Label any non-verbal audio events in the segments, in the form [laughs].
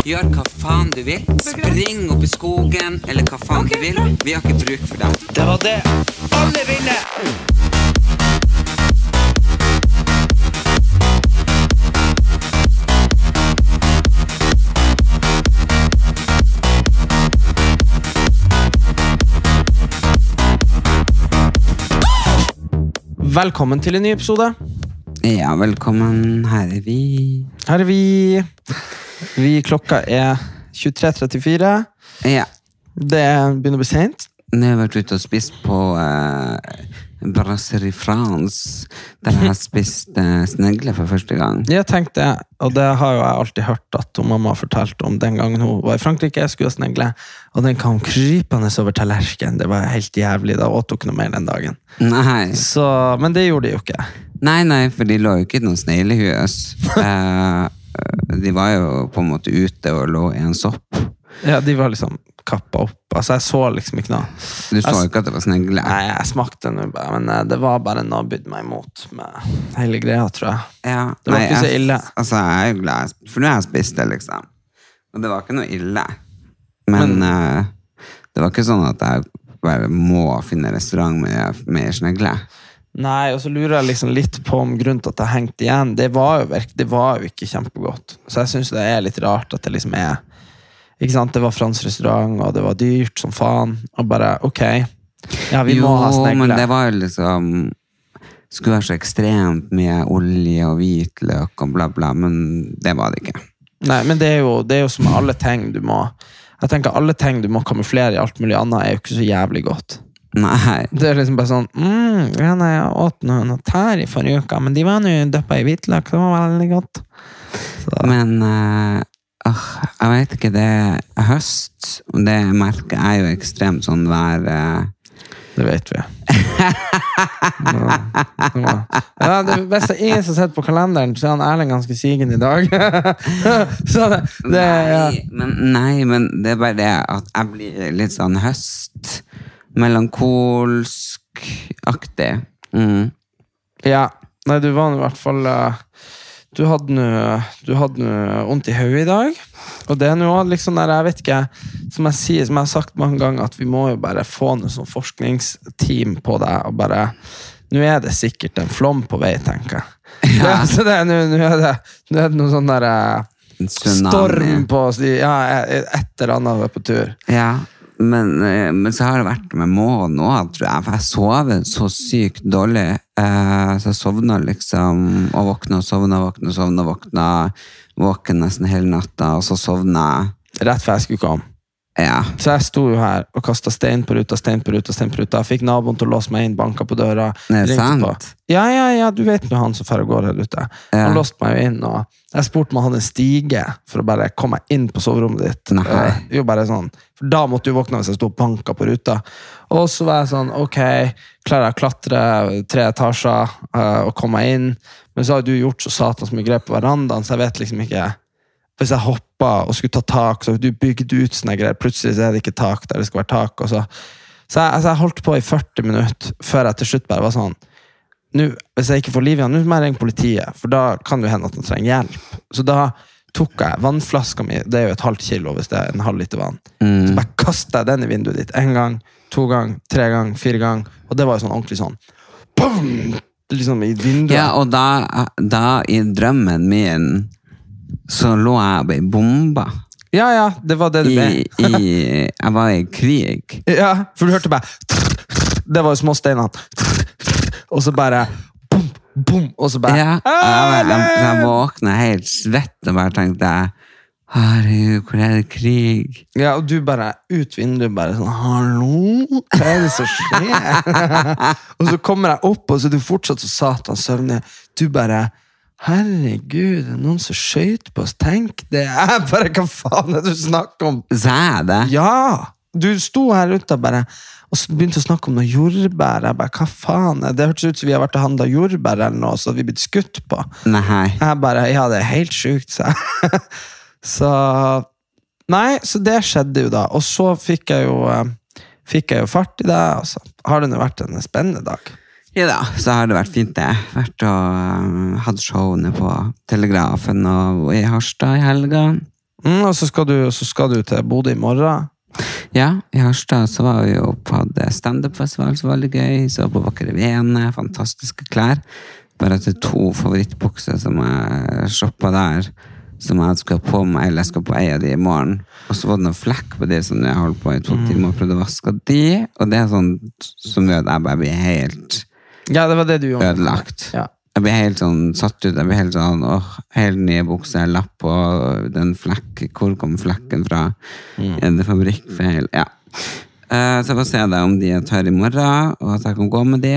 Gjør hva faen du vil. Spring opp i skogen, eller hva faen du vil. Vi har ikke bruk for deg. Det var det. Alle vinner! Velkommen til en ny episode. Ja, velkommen. Her er vi. Her er vi. Vi klokka er 23.34. Ja. Det begynner å bli sent. Nå har jeg vært ute og spist på uh, Brasserie France, der jeg har spist uh, snegle for første gang. Jeg tenkte, og det har jo jeg alltid hørt at Mamma mamma fortalte om den gangen hun var i Frankrike, skulle ha snegle, og den kom krypende over tallerkenen. Det var helt jævlig. Da åt hun ikke noe mer den dagen. Nei. Så, men det gjorde de jo ikke. nei, nei, for de lå jo ikke i noen sneglehus. [laughs] Eh, de var jo på en måte ute og lå i en sopp. Ja, De var liksom kappa opp. Altså, jeg så liksom ikke noe. Du så Jeg- ikke at det var snegle? Nei, jeg smakte bare, men eh, det var bare noe bydde meg imot med hele greia, tror jeg. Ja. Det var Nei, ikke så jeg- ille. Altså, jeg er jo glad, for nå har jeg spist det, liksom. Og det var ikke noe ille. Men, eh, det var ikke sånn at jeg bare må finne restaurant med, med snegle. Nei, og så lurer jeg liksom litt på om grunnen til at det hengte igjen. Det var jo, det var jo ikke kjempegodt. Så jeg syns det er litt rart at det liksom er Ikke sant, Det var fransk restaurant, og det var dyrt som faen. Og bare ok, ja, vi jo, må ha snegle. men det var jo liksom Skulle være så ekstremt mye olje og hvitløk og bla, bla, men det var det ikke. Nei, men det er, jo, det er jo som alle ting du må Jeg tenker Alle ting du må kamuflere i alt mulig annet, er jo ikke så jævlig godt. Nei. Det er liksom bare sånn mm, ja, nei, Jeg åt noe, noe tær i forrige uke, men de var nå dyppa i hvitløk. Det var veldig godt. Så, Men uh, jeg vet ikke, det er høst, og det merker jeg jo ekstremt sånn vær uh... det vet vi. Ja, ja, det, hvis det er ingen som sitter på kalenderen, så er han Erlend ganske sigen i dag. [laughs] så det, det ja. nei, men, nei, men det er bare det at jeg blir litt sånn høst. Melankolsk-aktig. Mm. ja. Nei, du var i hvert fall eh, Du hadde nå vondt i hodet i dag. Og det er nå liksom der, jeg vet ikke Som jeg sier, som jeg har sagt mange ganger, at vi må jo bare få noe sånn forskningsteam på deg, og bare Nå er det sikkert en flom på vei, tenker jeg. [laughs] Ja. [laughs] så det nå nå er det, nå er det noe sånn der eh, Storm på Ja, et eller annet er på tur. Ja, men, eh, men så har det vært med månen òg, tror jeg. For jeg sover så sykt dårlig. Eh, så jeg sovna liksom og våkna og sovna, våkna og sovna, våkna. Våken nesten hele natta, og så sovna jeg. Rett før jeg skulle komme. Ja. Så jeg sto jo her og kasta stein på ruta, stein på ruta, stein på ruta. Jeg fikk naboen til å låse meg inn, banka på døra. Er sant. på. Ja, ja, ja, du vet nå han som drar og går her ute. Ja. Han låste meg jo inn, og jeg spurte om han hadde en stige for å bare komme inn på soverommet ditt. Nei. Jo, bare sånn. For da måtte du våkne hvis jeg sto og banka på ruta. Og så var jeg sånn, ok, klarer jeg å klatre tre etasjer uh, og komme meg inn? Men så har du gjort så satans mye grep på verandaen, så jeg vet liksom ikke hvis jeg hoppa og skulle ta tak, så du bygde ut sånne greier, plutselig så er det ikke tak der det skal være tak. Så så jeg, altså jeg holdt på i 40 minutter før jeg til slutt bare var sånn Hvis jeg ikke får liv igjen, nå må jeg ringe politiet, for da kan det jo hende at han trenger hjelp. Så da tok jeg vannflaska mi, det er jo et halvt kilo hvis det er en halv liter vann. Så Mm. bare kasta jeg den i vinduet ditt én gang, to gang, tre gang, fire gang. Og det var jo sånn ordentlig sånn boom! Liksom i vinduet. ja, og da, da i drømmen min så lå jeg og ble bomba. ja, ja, det var det det ble. I, i, jeg var i krig. Ja, for du hørte bare Det var jo småsteinene. Og så bare bom, bom, og så bare Ja, jeg, jeg, jeg våkna helt svett og bare tenkte Herregud, hvor er det krig? Ja, og du bare ut vinduet bare sånn Hallo? Hva er det som skjer? [laughs] og så kommer jeg opp, og så er du fortsatt så satan søvnig. Du bare Herregud, det er noen som skøyt på oss. Tenk det. Jeg bare, hva faen er det du snakker om? Sa jeg det? Ja! Du sto her ute og bare og så begynte å snakke om noe jordbær. Jeg bare, hva faen? Det hørtes ut som vi har vært og handla jordbær eller noe, så vi vi blitt skutt på. Nei. Jeg bare, ja, det er helt sjukt, sa jeg. [laughs] så Nei, så det skjedde jo da. Og så fikk jeg jo, eh, fikk jeg jo fart i det, og så har det nå vært en spennende dag. Ja da, så har det vært fint det. Vært og uh, hatt showene på Telegrafen og i Harstad i helga. Mm, og så skal, du, så skal du til Bodø i morgen. Ja, i Harstad så var vi jo på standup-festival, som var veldig gøy. Så på Vakre Vene, fantastiske klær. Bare til to favorittbukser som jeg shoppa der, som jeg ha på meg, eller jeg skal på ei av de i morgen. Og så var det noen flekk på de som jeg holdt på i to timer og prøvde å vaske de, og det er sånn som gjør at jeg bare blir helt Ja, det var det du gjorde. ødelagt. Ja. Jeg blir helt sånn satt ut. Jeg blir helt sånn åh, helt nye bukser, lapp på den flekk. Hvor kom flekken fra? Er det fabrikkfeil? Ja. Uh, så jeg får se da om de er tørre i morgen, og at jeg kan gå med de.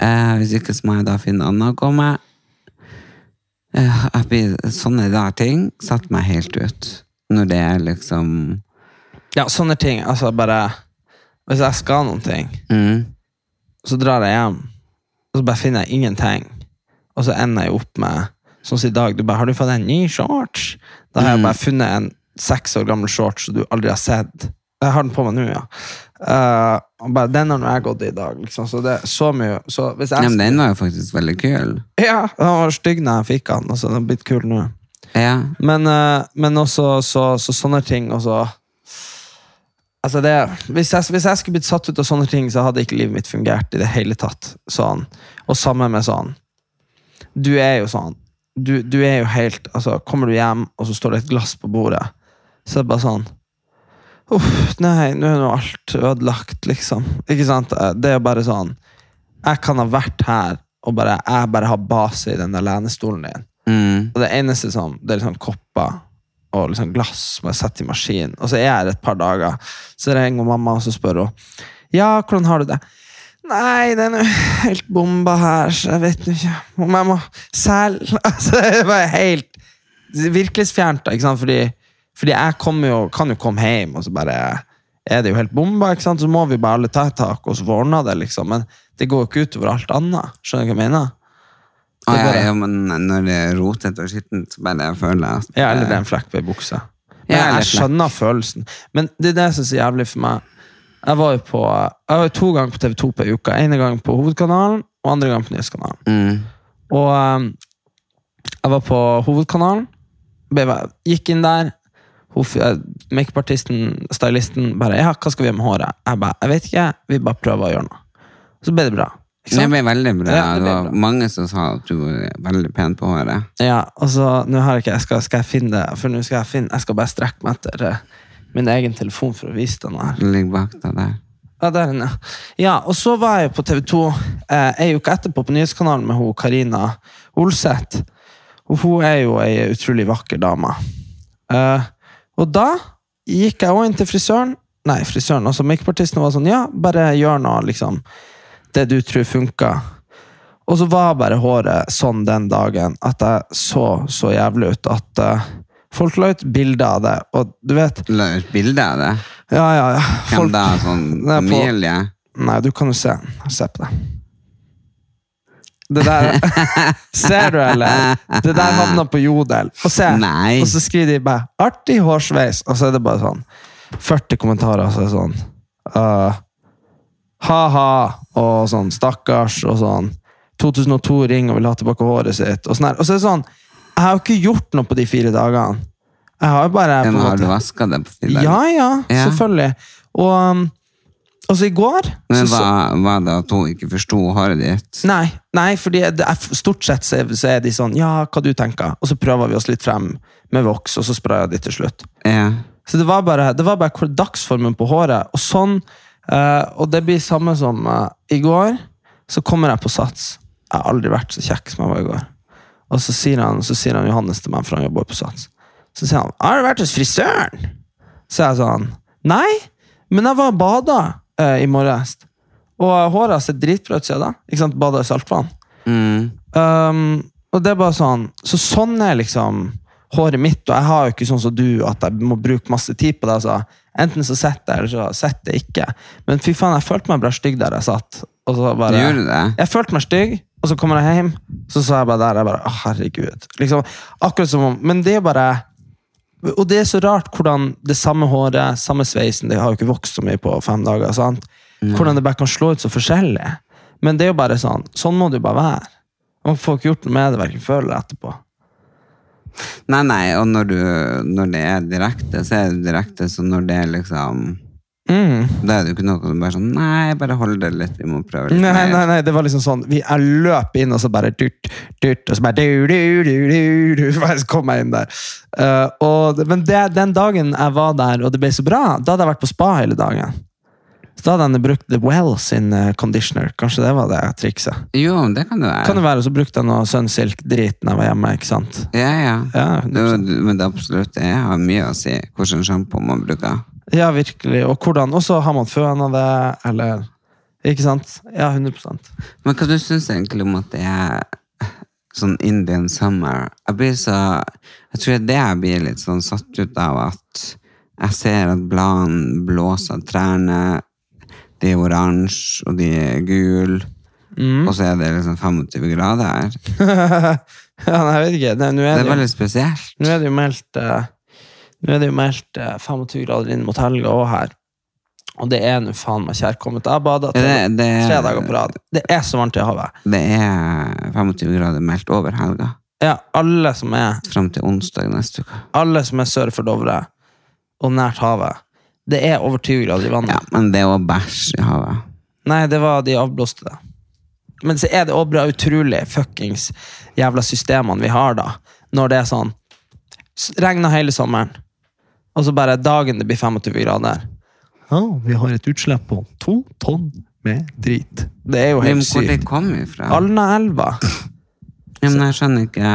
Uh, hvis ikke så må jeg da finne annet å gå med. Uh, jeg blir, sånne der ting satt meg helt ut. Når det er liksom Ja, sånne ting. Altså bare Hvis jeg skal noen ting, mm, så drar jeg hjem, og så bare finner jeg ingenting. Og så ender jeg opp med Sånn som i dag, du bare 'Har du fått en ny shorts?' Da har jeg bare funnet en seks år gammel shorts som du aldri har sett. Jeg har den på meg nå, ja. Uh, bare, den har nå jeg gått i i dag. Liksom. Så det er så mye så jeg, ja, men Den var jo faktisk veldig kul. Ja, den var stygg da jeg fikk den. Altså, den har blitt kul nå. Ja. Men, uh, men også så, så sånne ting også Altså det, hvis, jeg, hvis jeg skulle blitt satt ut av sånne ting, så hadde ikke livet mitt fungert i det hele tatt. Sånn. Og sammen med sånn Du er jo sånn du, du er jo helt altså, Kommer du hjem, og så står det et glass på bordet, så er det bare sånn Uff, nei, nå er nå alt ødelagt, liksom. Ikke sant? Det er jo bare sånn Jeg kan ha vært her, og bare, jeg bare har base i den der lenestolen din. Mm. Og det eneste som, det er liksom kopper og liksom glass som jeg setter i maskinen. Og så er jeg her et par dager, så ringer mamma og så spør hun ja, hvordan har du det. Nei, det er nå helt bomba her, så jeg vet nå ikke om jeg må selge [laughs] altså, Det var helt virkelighetsfjernt, ikke sant? Fordi, fordi jeg jo, kan jo komme hjem, og så bare er det jo helt bomba. ikke sant? Så må vi bare alle ta et tak og så få ordna det, liksom. Men det går jo ikke utover alt annet. Skjønner du hva jeg mener? Er ja, ja, men når det er rotete og skittent, så bare føler jeg at Ja, eller det er en flekk på ei bukse. Men eller jeg skjønner følelsen. Men det er det som er så jævlig for meg. Jeg var jo på, jeg var jo to ganger på TV2 på ei uke. ene gang på Hovedkanalen, og andre gang på Nyhetskanalen. mm. Og um, jeg var på Hovedkanalen, gikk inn der. Eh, Makeupartisten, stylisten, bare 'Ja, hva skal vi gjøre med håret?' Jeg bare 'Jeg vet ikke, vi bare prøver å gjøre noe'. Så ble det bra. Det ble veldig bra. Ja, det det, var mange som sa at du var veldig pen på håret. Ja, og så nå har jeg ikke, jeg skal, skal jeg finne det, for nå skal jeg finne, jeg skal bare strekke meg etter eh, min egen telefon for å vise den her. Den ligger bak deg der. Ja, der inne. ja. og så var jeg på TV 2 eh, ei uke etterpå på Nyhetskanalen med hun Karina Olseth. Og hun er jo ei utrolig vakker dame. Eh, og da gikk jeg òg inn til frisøren. Nei, frisøren, altså makeupartisten var sånn Ja, bare gjør noe, liksom. Det du tror funka. Og så var bare håret sånn den dagen at jeg så så jævlig ut at uh, folk la ut bilder av det, og du vet La ut bilde av det. Ja, ja, ja. Hvem Folk, da? Sånn familie? Nei, du kan jo se. Se på det. Det der [laughs] Ser du, eller? Det der havna på Jodel. Og se. Og så skriver de bare 'artig hårsveis', og så er det bare sånn 40 kommentarer. og Så er det sånn uh, Ha-ha, og sånn 'stakkars', og sånn 2002 ringer og vil ha tilbake håret sitt. Og, sånn her. og så er det sånn Jeg har jo ikke gjort noe på de fire dagene. Jeg har jo bare på en måte, har du vaska det på fire Ja, ja, Ja. selvfølgelig. Og um, og så i går Men så, var det at hun ikke forsto håret ditt? Nei, nei fordi det stort sett så er de sånn Ja, hva du tenker? Og så prøver vi oss litt frem med voks, og så sprayer de til slutt. Ja. Så det var bare, det var bare dagsformen på håret. Og sånn, eh, og det blir samme som uh, i går. Så kommer jeg på Sats. Jeg har aldri vært så kjekk som jeg var i går. Og så sier han, så sier han Johannes til meg, for han jobber på Sats. Så sier han 'Har du vært hos frisøren?' Så jeg sånn 'Nei, men jeg var og bada uh, i morges'. Og håret har sett dritbra ut siden da. Ikke sant? Bada i saltvann. Mm. Um, Og det er bare sånn, så sånn er liksom håret mitt, og jeg har jo ikke sånn som du, at jeg må bruke masse tid på det. Altså. Enten så sitter jeg, eller så sitter jeg ikke. Men fy faen, jeg følte meg bare stygg der jeg satt. Og så bare, Gjorde du det? Jeg følte meg stygg, og så kommer jeg hjem, så sa jeg bare der, jeg bare, «Å, herregud. Liksom, akkurat som om, men det er bare, og det er så rart hvordan det samme håret, samme sveisen, det har jo ikke vokst så mye på fem dager, sant? Hvordan det bare kan slå ut så forskjellig. Men det er jo bare sånn, sånn må det jo bare være. Man får ikke gjort noe med det, hverken før eller etterpå. Nei, nei, og når, du, når det er direkte, så er det direkte, så når det er liksom Mm. Da er det jo ikke noe som bare sånn Nei, bare hold det litt, vi må prøve litt Nei, mer. nei, nei, det var liksom sånn vi, Jeg løp inn, og så bare durt, durt, og så bare du, du, du, du, du, Så kom jeg inn der. Uh, og, men det, den dagen jeg var der, og det ble så bra, da hadde jeg vært på spa hele dagen. Så da hadde han brukt Well sin eh, conditioner. Kanskje det var det trikset. Jo, det kan det være. Kan det være, Så brukte jeg noe Sunsilk-drit når jeg var hjemme. ikke sant? Ja, ja. Ja, Det, 100%. men det absolutt det har mye å si hvilken sjampo man bruker. ja virkelig. Og hvordan Og så har man føna det, eller Ikke sant? Ja, 100 Men hva du syns egentlig om at det er sånn Indian summer? Jeg blir så Jeg tror det det jeg blir litt sånn satt ut av at jeg ser at bladene blåser av trærne. De er oransje, og de er gule. Mm. Og så er det liksom 25 grader her. [laughs] ja, nei, jeg vet ikke. Nå Det er veldig spesielt. Nå er det jo meldt eh, Nå er det jo meldt eh, 25 grader inn mot helga òg her. Og det er nå faen meg kjærkomment. Jeg bada det- tre dager på rad. Det er så varmt i havet. Det er 25 grader meldt over helga. Ja, alle som er Fram til onsdag neste uke. Alle som er sør for Dovre og nært havet, det er over 20 grader i vannet. Ja, men det er jo bæsj i havet. Nei, det var de avblåste det. Men så er det òg bra utrolig fuckings jævla systemene vi har, da. Når det er sånn Regner hele sommeren, og så bare dagen det blir 25 grader. Ja, vi har et utslipp på to tonn med drit. Det er jo helt helt hvor det kommer kom fra? Alnaelva. Ja, men jeg skjønner ikke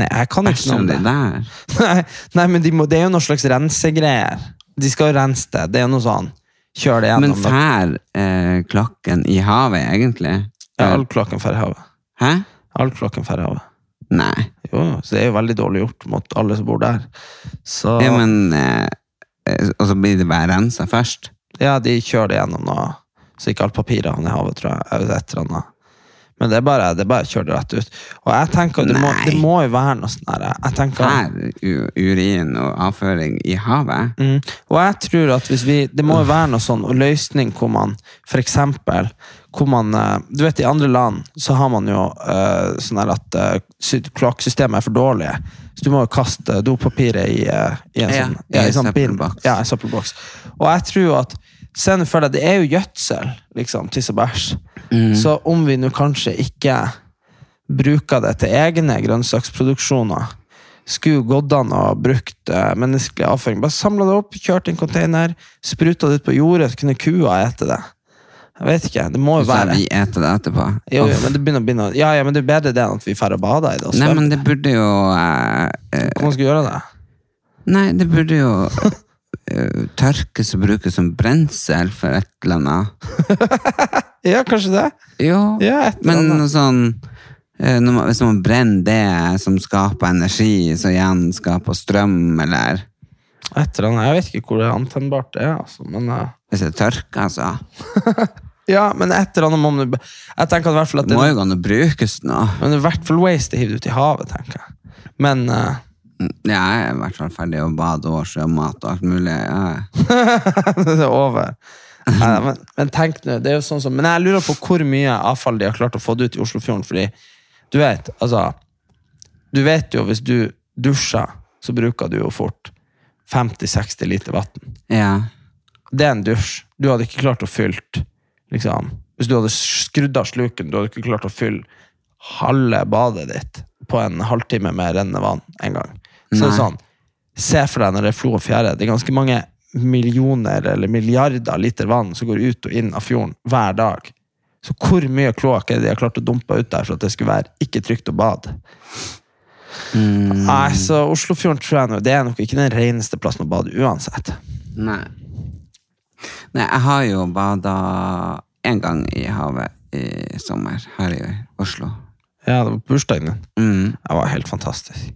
Nei, jeg kan ikke noe om det. der. [laughs] Nei, nei men de må, det er jo noe slags rensegreier. De skal rense det. Det er noe sånn Kjør det gjennom. Men fær eh, klokken i havet, egentlig? Ja, all klokken fær i havet. Hæ? All klokken fær i havet. Nei. Jo, så det er jo veldig dårlig gjort mot alle som bor der. Så Ja, men eh, eh, Og så blir det bare rensa først? ja, de kjører det gjennom nå, så ikke alt papiret havner i havet, tror jeg. Et eller annet. Men det er bare, det er bare å kjøre det rett ut. Og jeg tenker, det må, det må jo være noe sånn her. Jeg tenker, her, urin og avføring i havet? Mm. Og jeg tror at hvis vi, det må jo være noe sånn og løsning hvor man for eksempel hvor man, eh, du vet I andre land så har man jo uh, sånn her at uh, kloakksystemet er for dårlig. Så du må jo kaste dopapiret i, uh, i en Ja, sånn, i ja, en sånn søppelboks. Ja, en søppelboks. Og jeg tror at Se for deg, det er jo gjødsel, liksom, tiss og bæsj. Mm. Så om vi nå kanskje ikke bruker det til egne grønnsaksproduksjoner, skulle gått an å brukt eh, menneskelig avføring. Bare samla det opp, kjørt i en container, spruta det ut på jordet, så kunne kua ete det. Jeg vet ikke, det må jo Så være vi eter det etterpå? jo, jo, men det begynner å begynne Ja, ja, men det er bedre det enn at vi drar og bader i det. Også. Nei, men det burde jo eh, eh, Hvordan skal vi gjøre det? Nei, det burde jo [laughs] tørkes og brukes som brensel for et eller annet. [laughs] Ja, kanskje det? Jo, Ja, men noe sånn eh, man, Hvis man brenner det som skaper energi, så igjen skaper strøm, eller Et eller annet. Jeg vet ikke hvor det antennbart det er, altså. Men, uh... Hvis det tørker, altså. [laughs] ja, men et eller annet må man Jeg tenker i hvert fall at Det det, må jo gå an å brukes nå. men det i hvert fall waste det hiver ut i havet, tenker jeg. Men eh, Ja, jeg er i hvert fall ferdig å bade og sjømat og alt mulig. Ja. [laughs] det er over. Nei, men, men tenk nå, det er jo sånn som Men jeg lurer på hvor mye avfall de har klart å få det ut i Oslofjorden, fordi du vet, altså Du vet jo, hvis du dusjer, så bruker du jo fort 50-60 liter vann. ja. Det er en dusj. Du hadde ikke klart å fylle liksom, Hvis du hadde skrudd av sluken, du hadde ikke klart å fylle halve badet ditt på en halvtime med rennende vann en gang. Så det er sånn, Se for deg når det er flo og fjære. Det er ganske mange millioner eller milliarder liter vann som går ut og inn av fjorden hver dag. Så hvor mye kloakk er det de har klart å dumpe ut der for at det skulle være ikke trygt å bade? Mm, Nei, så Oslofjorden tror jeg nå, det er nok ikke den reneste plassen å bade uansett. nei. Nei, jeg har jo bada en gang i havet i sommer, her i Oslo. Ja, det var på bursdagen din. Mm. Det var helt fantastisk.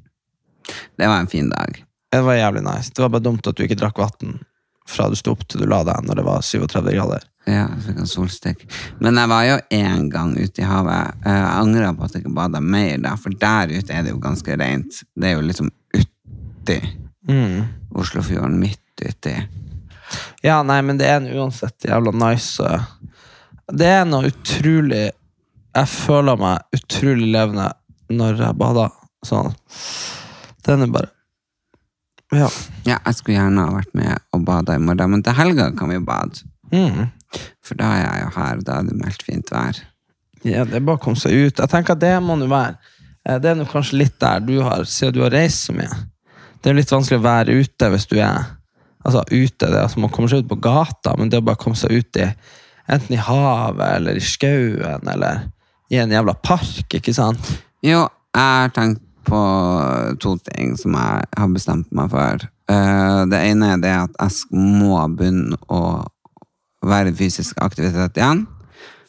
Det var en fin dag. Det var jævlig nice. Det var bare dumt at du ikke drakk vann fra du sto opp til du la deg når det var 37 grader. Ja, fikk en solstikk. Men jeg var jo én gang ute i havet. Jeg angrer på at jeg ikke bada mer, da, for der ute er det jo ganske rent. Det er jo liksom uti Oslofjorden, midt uti. Ja, nei, men det er en uansett jævla nice. eh. Det er noe utrolig Jeg føler meg utrolig levende når jeg bader. Sånn. Den er bare Ja. Ja, jeg skulle gjerne ha vært med og bada i morgen, men til helga kan vi bade. Mm. For da er jeg jo her, og da er det meldt fint vær. Ja, det er bare å komme seg ut. Jeg tenker at Det må nå være. Eh, Det er nå kanskje litt der du har, siden du har reist så mye. Det er litt vanskelig å være ute hvis du er altså ute. Det altså, man kommer seg ut på gata, men det å bare komme seg ut i enten i havet eller i skauen eller i en jævla park, ikke sant? Jo, jeg har tenkt på to ting som jeg har bestemt meg for. Eh, Det ene er det at jeg må begynne å være i fysisk aktivitet igjen.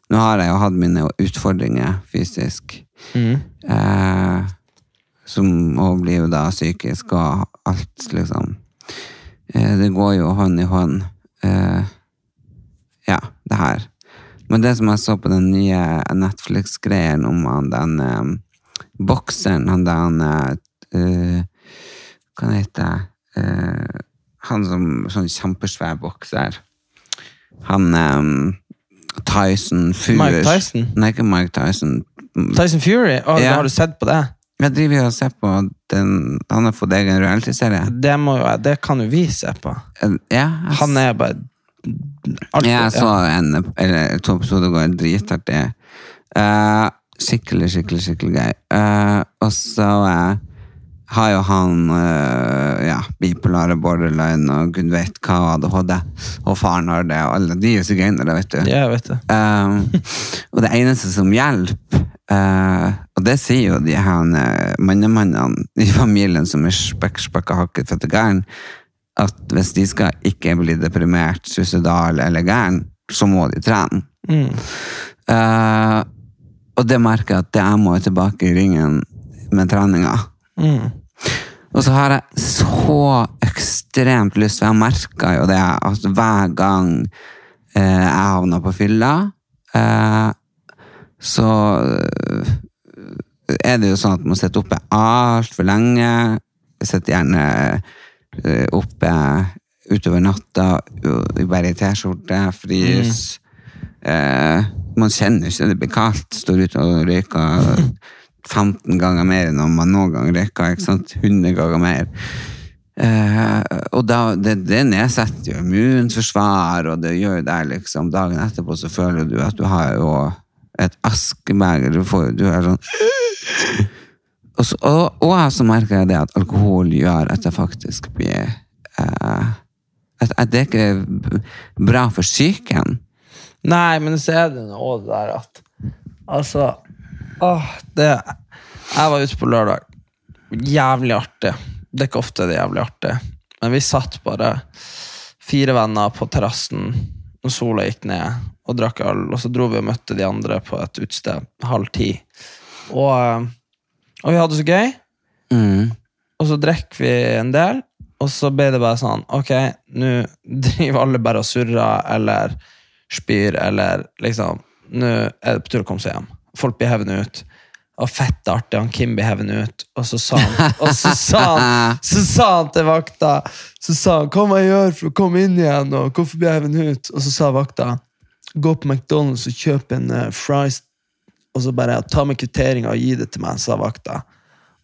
Nå har jeg jo hatt mine utfordringer fysisk. Eh, som å bli jo da psykisk og alt, liksom. Eh, det går jo hånd i hånd. Eh, ja, det her. Men det som jeg så på den nye Netflix-greien om den bokseren, han der han uh, Hva heter det? uh, han som sånn kjempesvær bokser. Han um, Tyson Fury Mike Tyson? Nei, ikke Mike Tyson. Tyson Fury, Oh, Ja. har du sett på det? Jeg driver og ser på den Han har fått egen realityserie. Det, må det kan jo vi se på. Ja, jeg Han er bare alt- Jeg så en, eller to episoder går dritartig. Uh, skikkelig, skikkelig, skikkelig gøy. Uh, og så uh, har jo han uh, ja, bipolare borderline og gud vet hva og ADHD. Og faren har det, og alle de er jo sigøynere, vet du. Ja, jeg vet det. Og det eneste som hjelper, Uh, og det sier jo de her mannemannene i familien som er spekk, spekka hakket fette gæren, at hvis de skal ikke bli deprimert, suicidal eller gæren, så må de trene. Eh, og det merker jeg at jeg må tilbake i ringen med treninga. Og så har jeg så ekstremt lyst, for jeg merka jo det at hver gang eh, jeg havna på fylla, eh, så eh, er det jo sånn at man sitter oppe altfor lenge. Jeg sitter gjerne eh, oppe utover natta, bare i T-skjorte, frys. Eh, man kjenner ikke det blir kaldt. Står ute og røyker [laughs] 15 ganger mer enn om man noen gang sant? 100 ganger mer. Eh, og da, det, det nedsetter jo immunforsvar, og det gjør deg liksom Dagen etterpå så føler du at du har jo et askebeger. Du, du er sånn [laughs] og, så, og, og så merker jeg det at alkohol gjør at jeg faktisk blir eh, at, at det ikke er bra for psyken. Nei, men så er det noe det der at Altså åh, det, Jeg var ute på lørdag. Jævlig artig. Det er ikke ofte det er jævlig artig. Men vi satt bare fire venner på terrassen når sola gikk ned, og drakk øl. Og så dro vi og møtte de andre på et utested halv ti. Og, eh, og vi hadde det så gøy. Mm. Og så drikker vi en del, og så ble det bare sånn Ok, nå driver alle bare og surrer eller spyr, eller liksom Nå er det på tur å komme seg hjem. Folk blir hevende ut. Og fett artig, han Kim blir hevende ut. Og så sa han, og så sa han, [laughs] så sa han til vakta Så sa han 'Hva må jeg gjøre for å komme inn igjen?' Og 'Hvorfor blir jeg hevende ut?' Og så sa vakta 'Gå på McDonald's og kjøp en uh, fries', og så bare 'ta med kvitteringa og gi det til meg', sa vakta.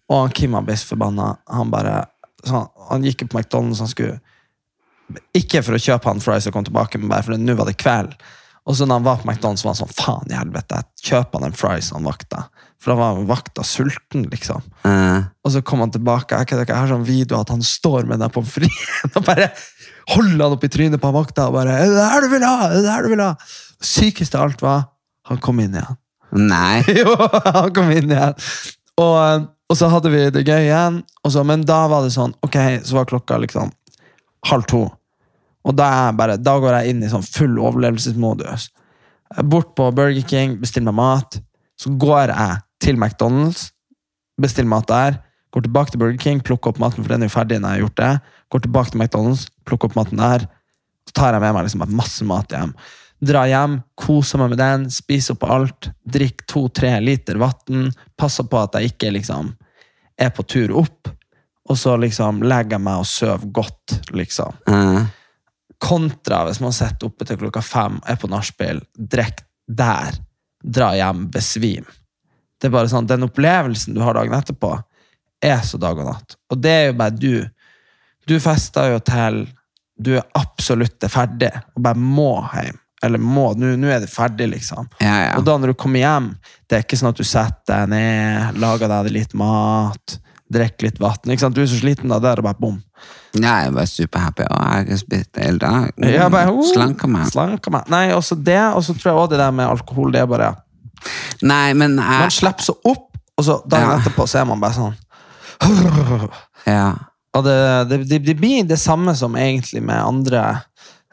Og han Kim han ble så forbanna. Han bare så han, han gikk på McDonald's, han skulle Ikke for å kjøpe han fries og komme tilbake, men bare fordi nå var det kveld. Og så når han var på McDonald's, var han sånn Faen i helvete, jeg kjøper han den fries han vakta. For da var han vakta sulten, liksom. Eh, Og så kom han tilbake. Jeg, har sånn video at han står med den pommes fritesen og bare holder han opp i trynet på han vakta og bare 'Er det her du vil ha?' Er det her du vil ha? Sykeste av alt var han kom inn igjen. nei. [laughs] Jo, han kom inn igjen. Og, eh, og så hadde vi det gøy igjen. Og så, men da var det sånn, ok, så var klokka liksom halv to. Og da, bare, da går jeg inn i sånn full overlevelsesmodus. Bort på Burger King, bestiller meg mat. Så går jeg til McDonald's, bestiller mat der, går tilbake til Burger King, plukker opp maten, for den er jo ferdig når jeg har gjort det, går tilbake til McDonald's, plukker opp maten der, så tar jeg med meg liksom masse mat hjem. Drar hjem, koser meg med den, spiser opp alt, drikker to-tre liter vann, passer på at jeg ikke liksom er på tur opp, og så liksom legger jeg meg og sover godt, liksom. Eh, Kontra hvis man sitter oppe til klokka fem, er på nachspiel, drikker der, drar hjem, besvim. Det er bare sånn, Den opplevelsen du har dagen etterpå, er så dag og natt. Og det er jo bare du. Du fester jo til du er absolutt ferdig og bare må hjem. Eller må, nå nå er det ferdig, liksom. ja, ja. Og da når du kommer hjem, det er ikke sånn at du setter deg ned, lager deg litt mat, drikker litt vann. Du er så sliten da, der det bare bom. Jeg er bare superhappy, og jeg har spist hele dag. Jeg bare, oh, Slanker meg. Slanker meg. Nei, også det, og så tror jeg også det der med alkohol, det er bare Nei, men jeg... Man slipper så opp, og så dagen Ja. etterpå så er man bare sånn ja. Og det, det, det, det blir det samme som egentlig med andre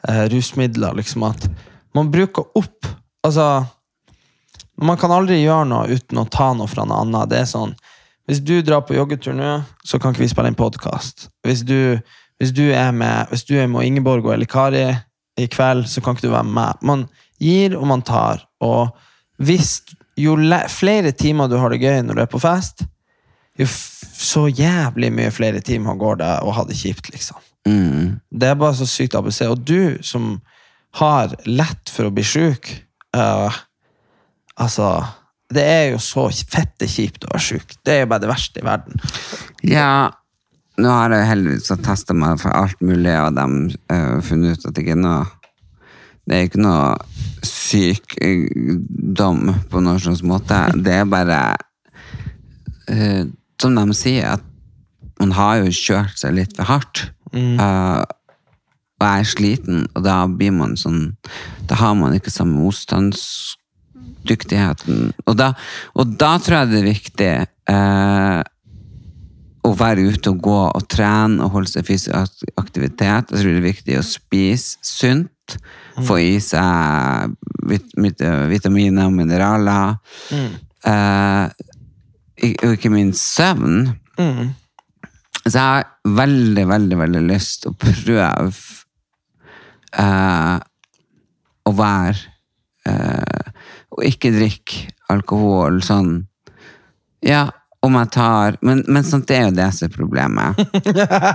eh, rusmidler, liksom at man bruker opp Altså, man kan aldri gjøre noe uten å ta noe fra noe annet. Det er sånn, Hvis du drar på joggetur nå, så kan ikke vi spille inn podkast. Hvis, du- hvis du er med hvis du er med Ingeborg og Elikari i kveld, så kan ikke du være med. Man gir og man tar. Og hvis jo flere timer du har det gøy når du er på fest, jo så jævlig mye flere timer går det å ha det kjipt, liksom. Mm. Det er bare så sykt ABC. Og du som har lett for å bli sjuk uh, Altså, det er jo så fette kjipt å være sjuk. Det er jo bare det verste i verden. Ja, nå har jeg heldigvis testa meg for alt mulig, og de har funnet ut at det ikke er noe Det er ikke noe sykdom på noen slags måte. Det er bare uh, Som de sier, at man har jo kjørt seg litt for hardt. Eh, og jeg er sliten, og da blir man sånn Da har man ikke samme motstandsdyktigheten. Og da, og da tror jeg det er viktig eh, å være ute og gå og trene og holde seg fysisk ak- aktivitet. Jeg tror det er viktig å spise sunt. Få i seg vit vit vitaminer og mineraler. Eh, og ikke minst søvn. Så jeg har veldig, veldig, veldig lyst til å prøve eh, å være eh, Og ikke drikke alkohol sånn Ja, om jeg tar Men, men sånt, det er jo det som er problemet.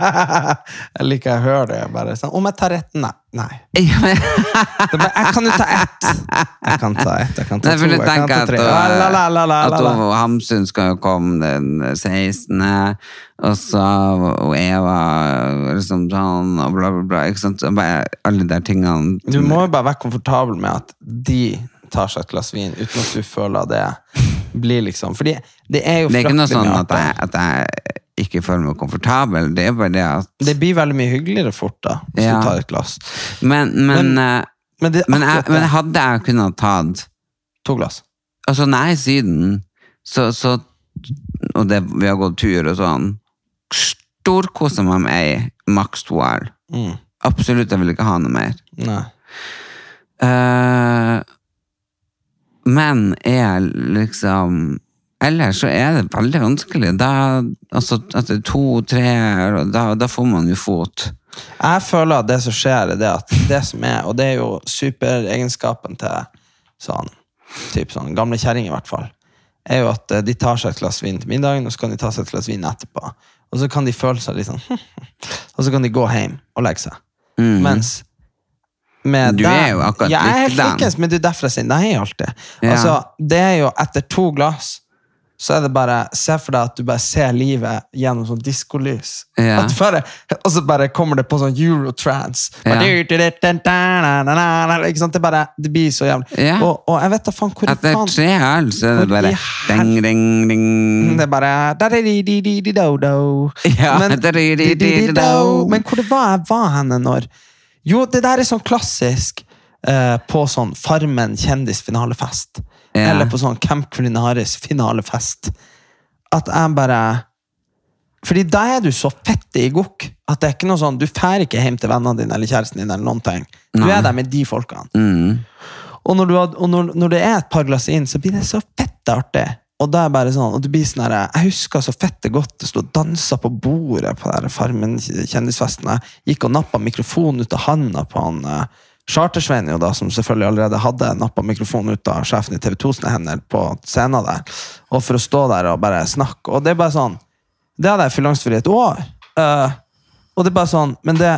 [laughs] jeg liker å høre det. Bare sånn, Om jeg tar ett? Nei. Nei. [laughs] Jeg kan jo ta ett. Jeg kan ta ett, jeg kan ta to, jeg kan ta tre. At, La, la, la, at la. Hamsun skal jo komme den 16., og så og Eva liksom sånn, og bla, bla, bla. Ikke sant? Så Bare, alle de tingene Du må jo bare være komfortabel med at de tar seg et glass vin, uten at du føler det blir liksom Fordi det er jo Det er ikke noe sånn at jeg, at jeg ikke føler meg komfortabel. Det er bare det at Det blir veldig mye hyggeligere fort, da, hvis Ja. du tar et glass. Men, men, Men- eh, Men, det men, jeg, hadde jeg kunnet tatt To glass. Altså, når jeg er i Syden, så, så Og det, vi har gått tur og sånn Storkoser meg med ei maks to øl. Mm. Absolutt, jeg vil ikke ha noe mer. Nei. Eh, men er liksom Ellers så er det veldig vanskelig. Da, altså, etter to-tre da, da får man jo fot. Jeg føler at det som skjer, er det at det som er, og det er jo superegenskapen til sånn, typ sånn gamle kjerring i hvert fall, er jo at eh, de tar seg et glass vin til middagen, og så kan de ta seg et glass vin etterpå. Og så kan de føle seg litt sånn [laughs] Og så kan de gå hjem og legge seg. Mens med Mm. Du er jo akkurat jeg er helt likens, men det er derfor jeg sier nei alltid. Ja. Altså, det er jo etter to glass så er det bare, Se for deg at du bare ser livet gjennom sånn diskolys. Ja. Og så bare kommer det på sånn eurotrance. Ja. Ikke sant? Det, bare, det blir så jævlig. Ja. Og, og jeg vet da faen hvor Etter faen tre øl så er det bare ding, ding, ding. Det er bare men hvor det var jeg var henne når Jo, det der er sånn klassisk eh, på sånn Farmen kjendisfinalefest. Ja. Eller på sånn Camp Culinaris finalefest. At jeg bare Fordi da er du så fettig i gokk at det er ikke noe sånn, du drar ikke hjem til vennene dine eller kjæresten din. eller noen ting. Du Nei. er der med de folkene. Mm. Og, når, du og når, når det er et par glass inn, så blir det så fette artig. Og det er bare sånn, og det blir sånn her, Jeg husker så fette godt det sto og dansa på bordet på der Farmen kjendisfesten. Jeg gikk og nappa mikrofonen ut av handa på han eh, Chartersvein, jo da, som selvfølgelig allerede hadde nappa mikrofonen ut av sjefen i TV 2 sine hender på scenen der. Og for å stå der og bare snakke. Og det er bare sånn Det hadde jeg fyllangst for i et år. Uh, og det er bare sånn Men det,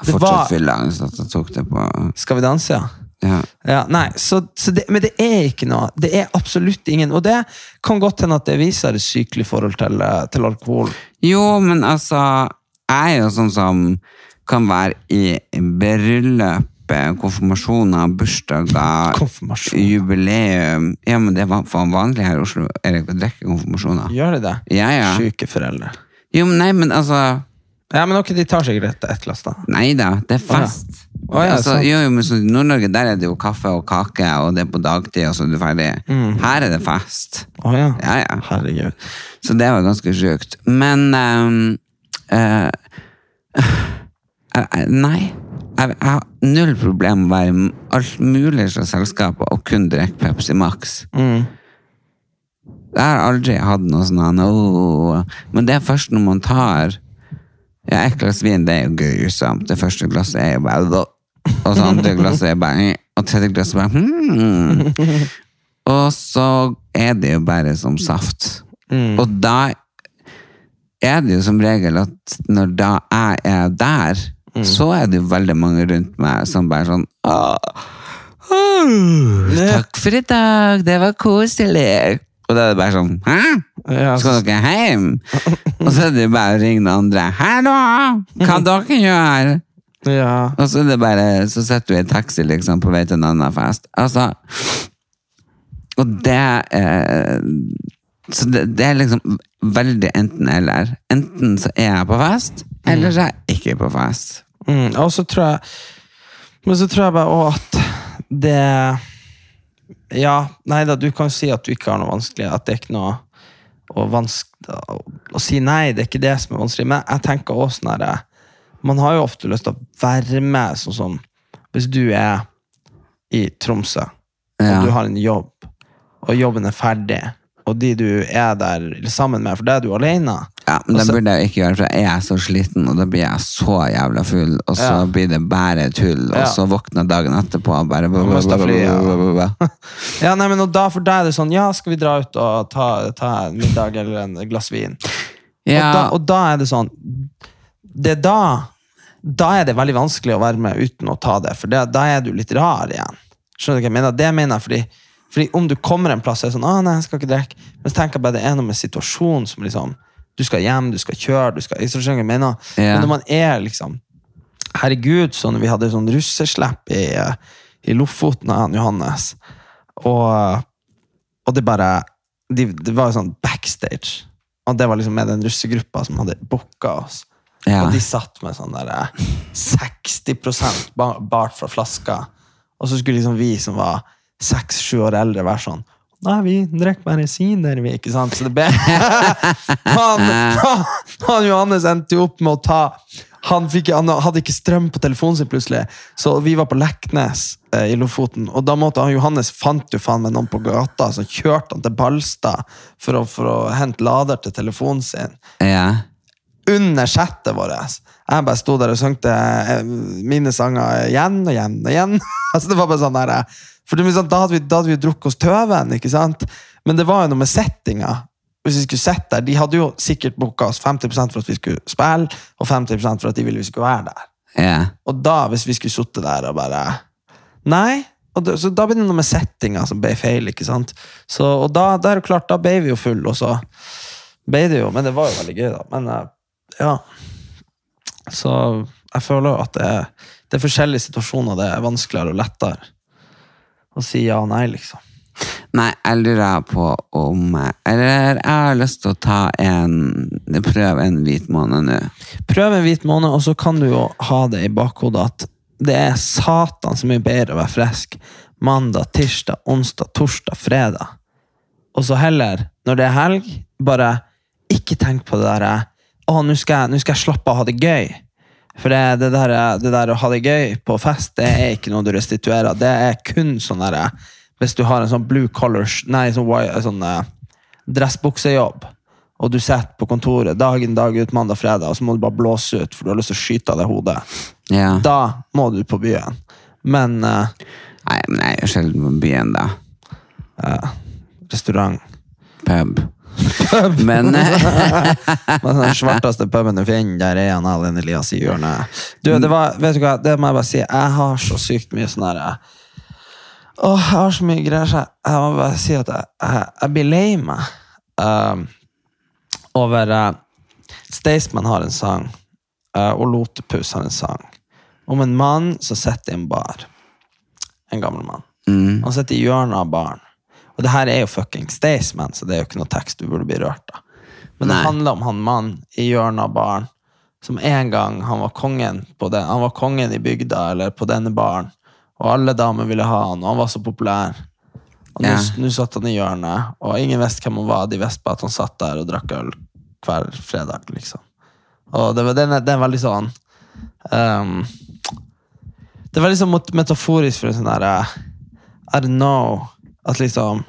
det var Fortsatt fyllangst at jeg tok det på Skal vi danse, ja? Ja. Ja, nei, så, så det, Men det er ikke noe. Det er absolutt ingen. Og det kan godt hende at det viser et sykelig forhold til, eh, til alkohol. Jo, men altså Jeg er jo sånn som kan være i bryllup, konfirmasjoner, bursdager, Konfirmasjon. jubileum Ja, men det var faen vanlig her i Oslo. Erik, å drikke konfirmasjoner. Gjør de det? Ja, ja. Syke foreldre. Jo, men nei, men altså Ja, men ok, de tar sikkert et, et glass, da. Nei da, det er fest. Oh, ja, altså, jo, jo, men så Nord-Norge der er det jo kaffe og kake, og det er på dagtid, og så er du ferdig. Her er det fest. Oh, ja. Ja, ja. Herregud. Så det var ganske sjukt. Men [sighs] um, uh, Nei. Jeg, jeg har null problem med å være i alt mulig slags selskaper og kun drikke Pepsi Max. Mm. Jeg har aldri hatt noe sånn. Men det er først når man tar Ja, ett glass vin, det er jo grusomt. Det første glasset er jo bare. Og så andre glasset er bare. Og tredje glasset bare hmm. Og så er det jo bare som saft. Og da er det jo som regel at når da jeg er der, så er det jo veldig mange rundt meg som bare sånn «Åh, åh, Takk for i dag, det var koselig. Og da er det bare sånn Hæ? Skal dere hjem? [laughs] Og så er det bare å ringe den andre. Hallo! Hva dere gjør? ja. Og så er det bare Så sitter du i taxi liksom på vei til en annen fest. Altså Og det er, Så det, det er liksom veldig enten-eller. Enten så er jeg på fest, eller så er jeg ikke på fest. Mm, og så tror jeg Men så tror jeg bare òg at det Ja, nei da, du kan si at du ikke har noe vanskelig, at det er ikke noe å, å, å si nei, det er ikke det som er vanskelig. Men jeg tenker også sånn her Man har jo ofte lyst til å være med, sånn som Hvis du er i Tromsø, og Ja. du har en jobb, og jobben er ferdig, og de du er der sammen med, for da er du alene Ja, men det burde jeg ikke gjøre, for jeg er så sliten, og da blir jeg så jævla full, og så Ja. blir det bare tull, og Ja. så våkner dagen etterpå og bare ja. ja. [laughs] [laughs] Ja, nei, men og da, For da er det sånn Ja, skal vi dra ut og ta, ta en middag eller en glass vin? Og, da, og da er det sånn Det er da Da er det veldig vanskelig å være med uten å ta det, for det, da er du litt rar igjen. Skjønner du hva jeg mener? Det mener jeg fordi, fordi om du kommer en plass og er sånn Å, nei, jeg skal ikke drikke. Men så tenker jeg bare det er noe med situasjonen som liksom Du skal hjem, du skal kjøre, du skal jeg jeg mener. Yeah. Men når man er liksom Herregud, sånn vi hadde sånn russeslepp i, eh, i Lofoten av han Johannes, og, og det bare de, Det var jo sånn backstage. Og det var liksom med den russegruppa som hadde booka oss. Yeah. Og de satt med sånn der eh, 60 ba- bart fra flaska. Og så skulle liksom vi som var seks-sju år eldre, være sånn Nei, vi drikker bare sider, vi, ikke sant? Så det ble [laughs] han, han, han Johannes endte jo opp med å ta han, fikk, han hadde ikke strøm på telefonen sin plutselig, så vi var på Leknes eh, i Lofoten. Og da måtte han Johannes fant jo faen meg noen på gata, så kjørte han til Balstad for å, for å hente lader til telefonen sin ja. under settet vårt. Jeg bare sto der og sangte eh, mine sanger igjen og igjen og igjen. [laughs] altså det var bare sånn der, eh, for det, sånn, da, hadde vi, da hadde vi drukket oss tøven, ikke sant? Men det var jo noe med settinga. Hvis vi skulle sett der, De hadde jo sikkert booka oss 50% for at vi skulle spille, og 50% for at de ville vi skulle være der. Yeah. Og da, hvis vi skulle sittet der og bare Nei. Og da, så da ble det noe med settinga som ble feil. ikke sant? Så, og da, da er det klart, da ble vi jo full, og så ble det jo Men det var jo veldig gøy, da. Men eh, ja. Så jeg føler jo at det er, det er forskjellige situasjoner det er vanskeligere og lettere å si ja og nei, liksom. Nei, jeg lurer på om Eller jeg har lyst til å ta en Prøve en hvit måned nå. Prøv en hvit måned, og så kan du jo ha det i bakhodet at det er satan så mye bedre å være frisk mandag, tirsdag, onsdag, torsdag, fredag. Og så heller, når det er helg, bare ikke tenk på det derre Å, nå skal, jeg- nå skal jeg slappe av og ha det gøy. For det, det, der, det der å ha det gøy på fest, det er ikke noe du restituerer. Det er kun sånn derre Hvis du har en sånn blue colors Nei, sånn, sånn eh, dressbuksejobb, og du sitter på kontoret dag inn dag ut, mandag, fredag, og så må du bare blåse ut, for du har lyst til å skyte av deg hodet. yeah. Da må du på byen. Men eh, Nei, men jeg er sjelden på byen, da. restaurant Pub. [laughs] Men eh, [laughs] Men den [laughs] svarteste puben du finner, der er han Erlend Elias i hjørnet. Du, det var, vet du hva, det må jeg bare si. Jeg har så sykt mye sånn herre Åh, jeg har så mye greier, så jeg må bare si at jeg, jeg, jeg blir lei meg um, over uh, Staysman har en sang, uh, og Lotepus har en sang, om en mann som sitter i en bar. En gammel mann. mm, Han sitter i hjørnet av baren. Og det her er jo fucking Staysman, så det er jo ikke noe tekst du burde bli rørt av. Men det handler om han mann i hjørnet av baren, som en gang han var kongen på den, han var kongen i bygda, eller på denne baren, og alle damer ville ha han, og han var så populær. Og nå Ja. satt han i hjørnet, og ingen visste hvem han var, de visste bare at han satt der og drakk øl hver fredag, liksom. Og det, var- den, er, den er veldig sånn um, Det var liksom metaforisk for en sånn derre I don't know. At liksom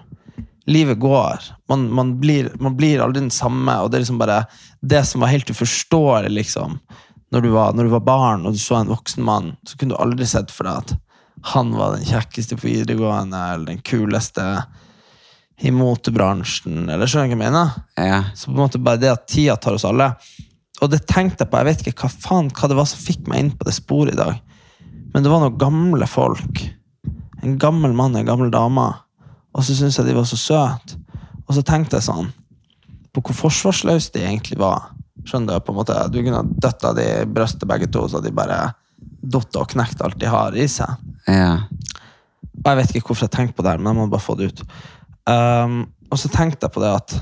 Livet går. Man, man, blir, man blir aldri den samme. Og det er liksom bare det som var helt uforståelig liksom, når du, var, når du var barn og du så en voksen mann, så kunne du aldri sett for deg at han var den kjekkeste på videregående eller den kuleste i motebransjen. Eller skjønner du hva jeg mener? ja. Så på en måte bare det at tida tar oss alle. Og det tenkte jeg på, jeg vet ikke hva faen hva det var som fikk meg inn på det sporet i dag. Men det var noen gamle folk. En gammel mann og en gammel dame. Og så syntes jeg de var så søte. Og så tenkte jeg sånn på hvor forsvarsløse de egentlig var. Skjønner Du på en måte, du kunne ha døtta de i brystet begge to, så de bare datt og knekt alt de har i seg. ja. Og jeg vet ikke hvorfor jeg tenkte på det, men jeg må bare få det ut. Um, og så tenkte jeg på det at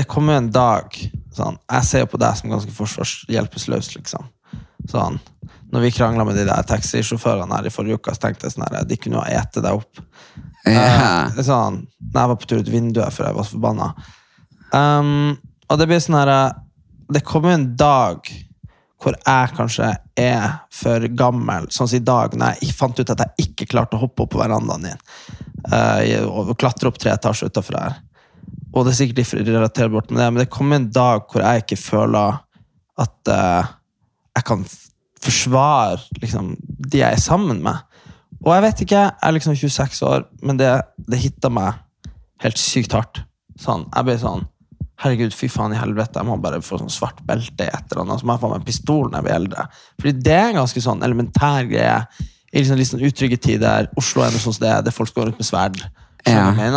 det kommer jo en dag sånn, Jeg ser på deg som ganske forsvarshjelpeløs, liksom. Sånn, når vi krangla med de der taxisjåførene her i forrige uke, så tenkte jeg sånn her, de kunne jo ete deg opp. Ja. [laughs] Uh, sånn, når jeg var på tur ut vinduet for jeg var så forbanna. Um, og det blir sånn her Det kommer en dag hvor jeg kanskje er for gammel, sånn som i dag, når jeg fant ut at jeg ikke klarte å hoppe opp på verandaen din uh, og klatre opp tre etasjer utafor her. Og det er sikkert litt relaterbart med det, men det kommer en dag hvor jeg ikke føler at uh, jeg kan forsvare liksom, de jeg er sammen med. Og jeg vet ikke, jeg er liksom 26 år, men det, det hitta meg helt sykt hardt. Sånn, jeg ble sånn Herregud, fy faen i helvete, jeg må bare få sånn svart belte i et eller annet. Så må jeg få meg en pistol når jeg blir eldre. Fordi det er en ganske sånn elementær greie i liksom sånn utrygge tider. Oslo er noe sånt som det er, der folk går rundt med sverd. Ja. jeg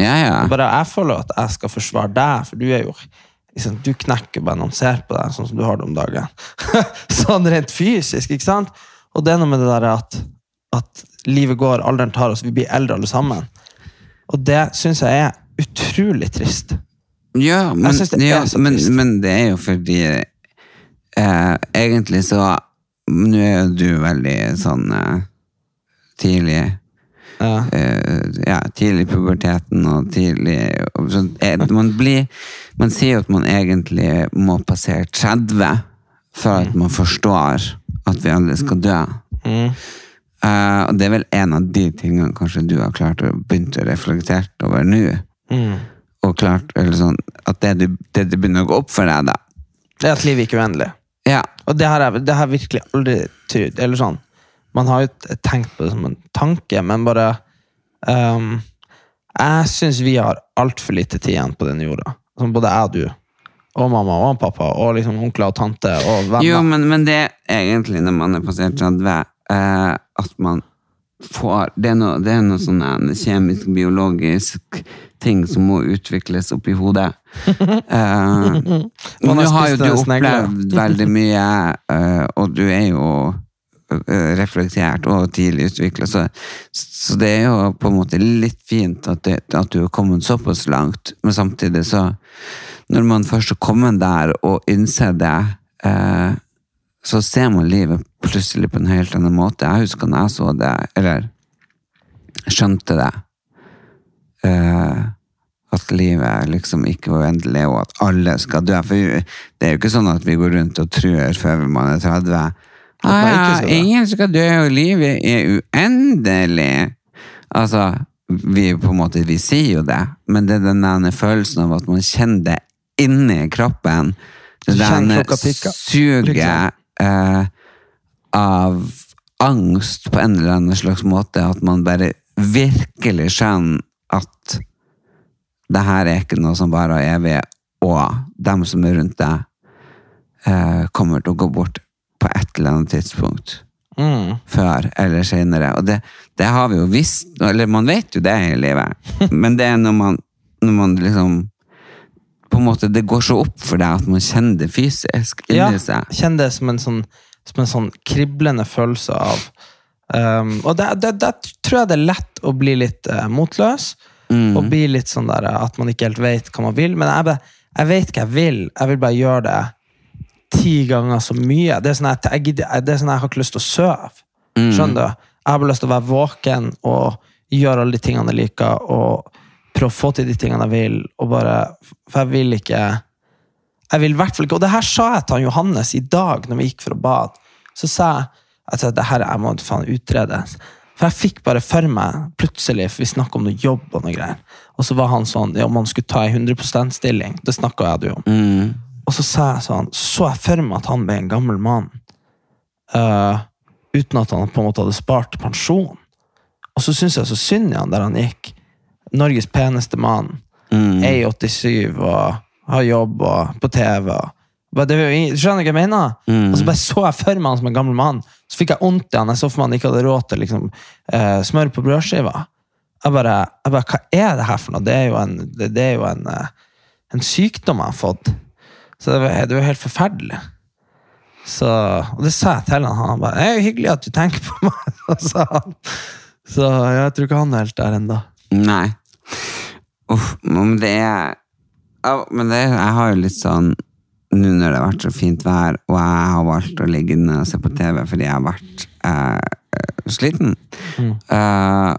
ja, ja. Bare jeg føler at jeg skal forsvare deg, for du er jo liksom, Du knekker bare når man ser på deg, sånn som du har det om dagen. [laughs] sånn rent fysisk, ikke sant? Og det er noe med det der at, at livet går, alderen tar oss, vi blir eldre alle sammen. Og det syns jeg er utrolig trist. Ja, men, det ja, men, trist. men det er jo fordi eh, Egentlig så Nå er jo du veldig sånn eh, tidlig Ja. eh, ja, tidlig i puberteten og tidlig man, blir, man sier jo at man egentlig må passere 30 for at man forstår at vi alle skal dø. Mm. Eh, og det er vel en av de tingene kanskje du har klart å begynne å reflektere over nå. Mm. Og klart, eller sånn, at det, du, det, det begynner å gå opp for deg, da. Det er at livet ikke er uendelig. Ja, Og det har jeg det har virkelig aldri trodd. Eller sånn, man har jo tenkt på det som en tanke, men bare um, Jeg syns vi har altfor lite tid igjen på denne jorda. Som både jeg og du, og mamma og pappa, og liksom onkler og tante og venner. Jo, men, men det er egentlig når man er passert 30, eh, at man får Det er noe, det er noe sånn en kjemisk, biologisk ting som må utvikles oppi hodet. [laughs] Eh, nå har jo du opplevd veldig mye, eh, og du er jo eh, reflektert og tidlig utvikla, så, så det er jo på en måte litt fint at, det, at du har kommet såpass langt, men samtidig så Når man først har kommet der og innser det, eh, så ser man livet plutselig på en helt annen måte. Jeg husker når jeg så det, eller skjønte det, uh, at livet liksom ikke var uendelig, og at alle skal dø. For det er jo ikke sånn at vi går rundt og truer før man er 30 At ah, skal ingen skal dø, og livet er uendelig. Altså, vi på en måte, vi sier jo det, men det er den følelsen av at man kjenner det inni kroppen. Det tikke, suget liksom. eh, av angst på en eller annen slags måte, at man bare virkelig skjønner at det her er ikke noe som bare er evig, og dem som er rundt deg, eh, kommer til å gå bort på et eller annet tidspunkt Mm. før eller senere. Og det, det har vi jo visst, eller man vet jo det i livet. [laughs] Men det er når man, når man liksom På en måte, det går så opp for deg at man kjenner det fysisk Ja, seg. seg. kjenn det som en sånn, som en sånn kriblende følelse av um, Og der tror jeg det er lett å bli litt uh, motløs. Mm. Og bli litt sånn der eh, at man ikke helt vet hva man vil. Men jeg, bare- jeg vet hva jeg vil. Jeg vil bare gjøre det ti ganger så mye. Det er sånn at jeg, er sånn at jeg har ikke lyst til å sove. Mm. Skjønner du? Jeg har bare lyst til å være våken og gjøre alle de tingene jeg liker, og prøve å få til de tingene jeg vil. Og bare, for jeg vil ikke jeg vil i hvert fall ikke, Og det her sa jeg til han Johannes i dag når vi gikk for å bade. Så sa jeg at det her jeg må faen utrede. For jeg fikk bare for meg, plutselig, for vi snakka om noe jobb og noe greier. Og så var han sånn, ja, om han skulle ta en 100 %-stilling. Det snakka jeg jo om. Mm. Og så sa jeg sånn, så jeg for meg at han ble en gammel mann. Uh, uten at han på en måte hadde spart pensjon. Og så syns jeg så synd i han der han gikk. Norges peneste mann. Mm. 1,87 og har jobb og på TV. det, skjønner du hva jeg mener? Mm. Og så bare så jeg for meg han som en gammel mann. Så fikk jeg vondt i han. Jeg så for meg han ikke hadde råd til liksom, uh, smør på brødskiva. Jeg bare, jeg bare, Hva er det her for noe? Det er jo en, det, det er jo en, uh, en sykdom jeg har fått. Så det var, det var helt forferdelig. Så, og det sa jeg til han. Han bare 'Det er jo hyggelig at du tenker på meg', [laughs] sa han. Så jeg tror ikke han er helt der ennå. Nei. Uff, men det er ja, Men det, jeg har jo litt sånn Nå når det har vært så fint vær, og jeg har valgt å ligge inne og se på TV fordi jeg har vært eh, sliten eh,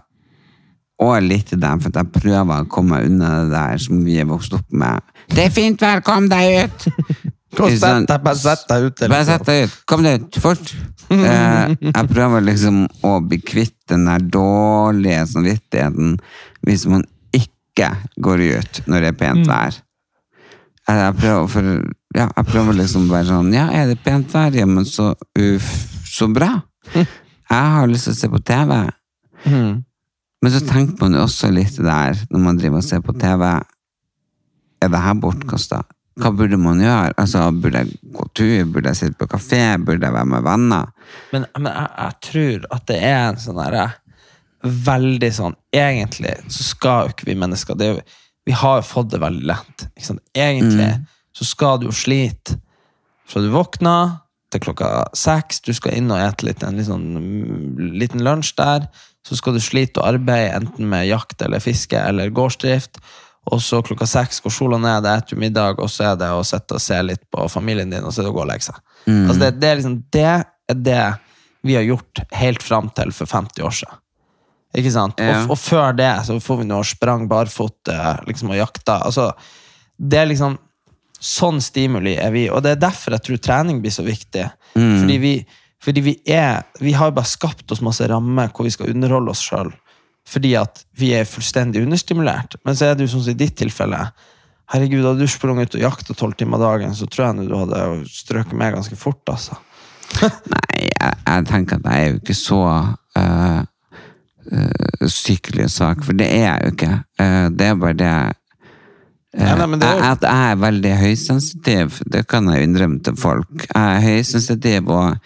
Og litt i det, for at jeg prøver å komme meg unna det der som vi er vokst opp med. Det er fint vær, kom deg ut! [laughs] Sett deg, bare sett deg ut. Bare sett deg ut. Kom deg ut, fort. [laughs] Eh, jeg prøver liksom å bli kvitt den der dårlige samvittigheten hvis man ikke går ut når det er pent vær. Jeg, prøver for, ja, jeg prøver liksom være sånn Ja, er det pent vær? Ja, men så uff, så bra. Jeg har lyst til å se på TV. Mm. Men så tenker man jo også litt der når man driver og ser på TV. Er det her bortkasta? Hva burde man gjøre? Altså, Burde jeg gå tur? Burde jeg sitte på kafé? Burde jeg være med venner? Men, men jeg, jeg tror at det er en sånn derre Veldig sånn Egentlig så skal jo ikke vi mennesker det er jo, Vi har jo fått det veldig lett. Egentlig så skal du jo slite fra du våkner til klokka seks. Du skal inn og ete litt, en litt sånn, mm, liten lunsj der. Så skal du slite og arbeide enten med jakt eller fiske eller gårdsdrift. Og så klokka seks går sola ned, det er etter middag, og så er det å sitte og se litt på familien din, og så er det å gå og legge seg. Altså det, det, er liksom, det er det vi har gjort helt fram til for 50 år siden. Ikke sant? Ja. Og, og før det så får vi nå sprang barfot eh, liksom, og jakta. Altså, det er liksom Sånn stimuli er vi, og det er derfor jeg tror trening blir så viktig. Fordi, vi, fordi vi er Vi har bare skapt oss masse rammer hvor vi skal underholde oss sjøl. Fordi at vi er fullstendig understimulert. Men så er det jo sånn som i ditt tilfelle. Herregud, hadde du sprunget ut og jakta tolv timer dagen, så tror jeg du hadde strøket med ganske fort. altså. [laughs] Nei, jeg, jeg tenker at jeg er jo ikke så uh, sykelig sak, for det er jeg jo ikke. Eh, det er bare det eh, Ja, nei, det er At jeg er veldig høysensitiv, det kan jeg innrømme til folk. Jeg er høysensitiv, og,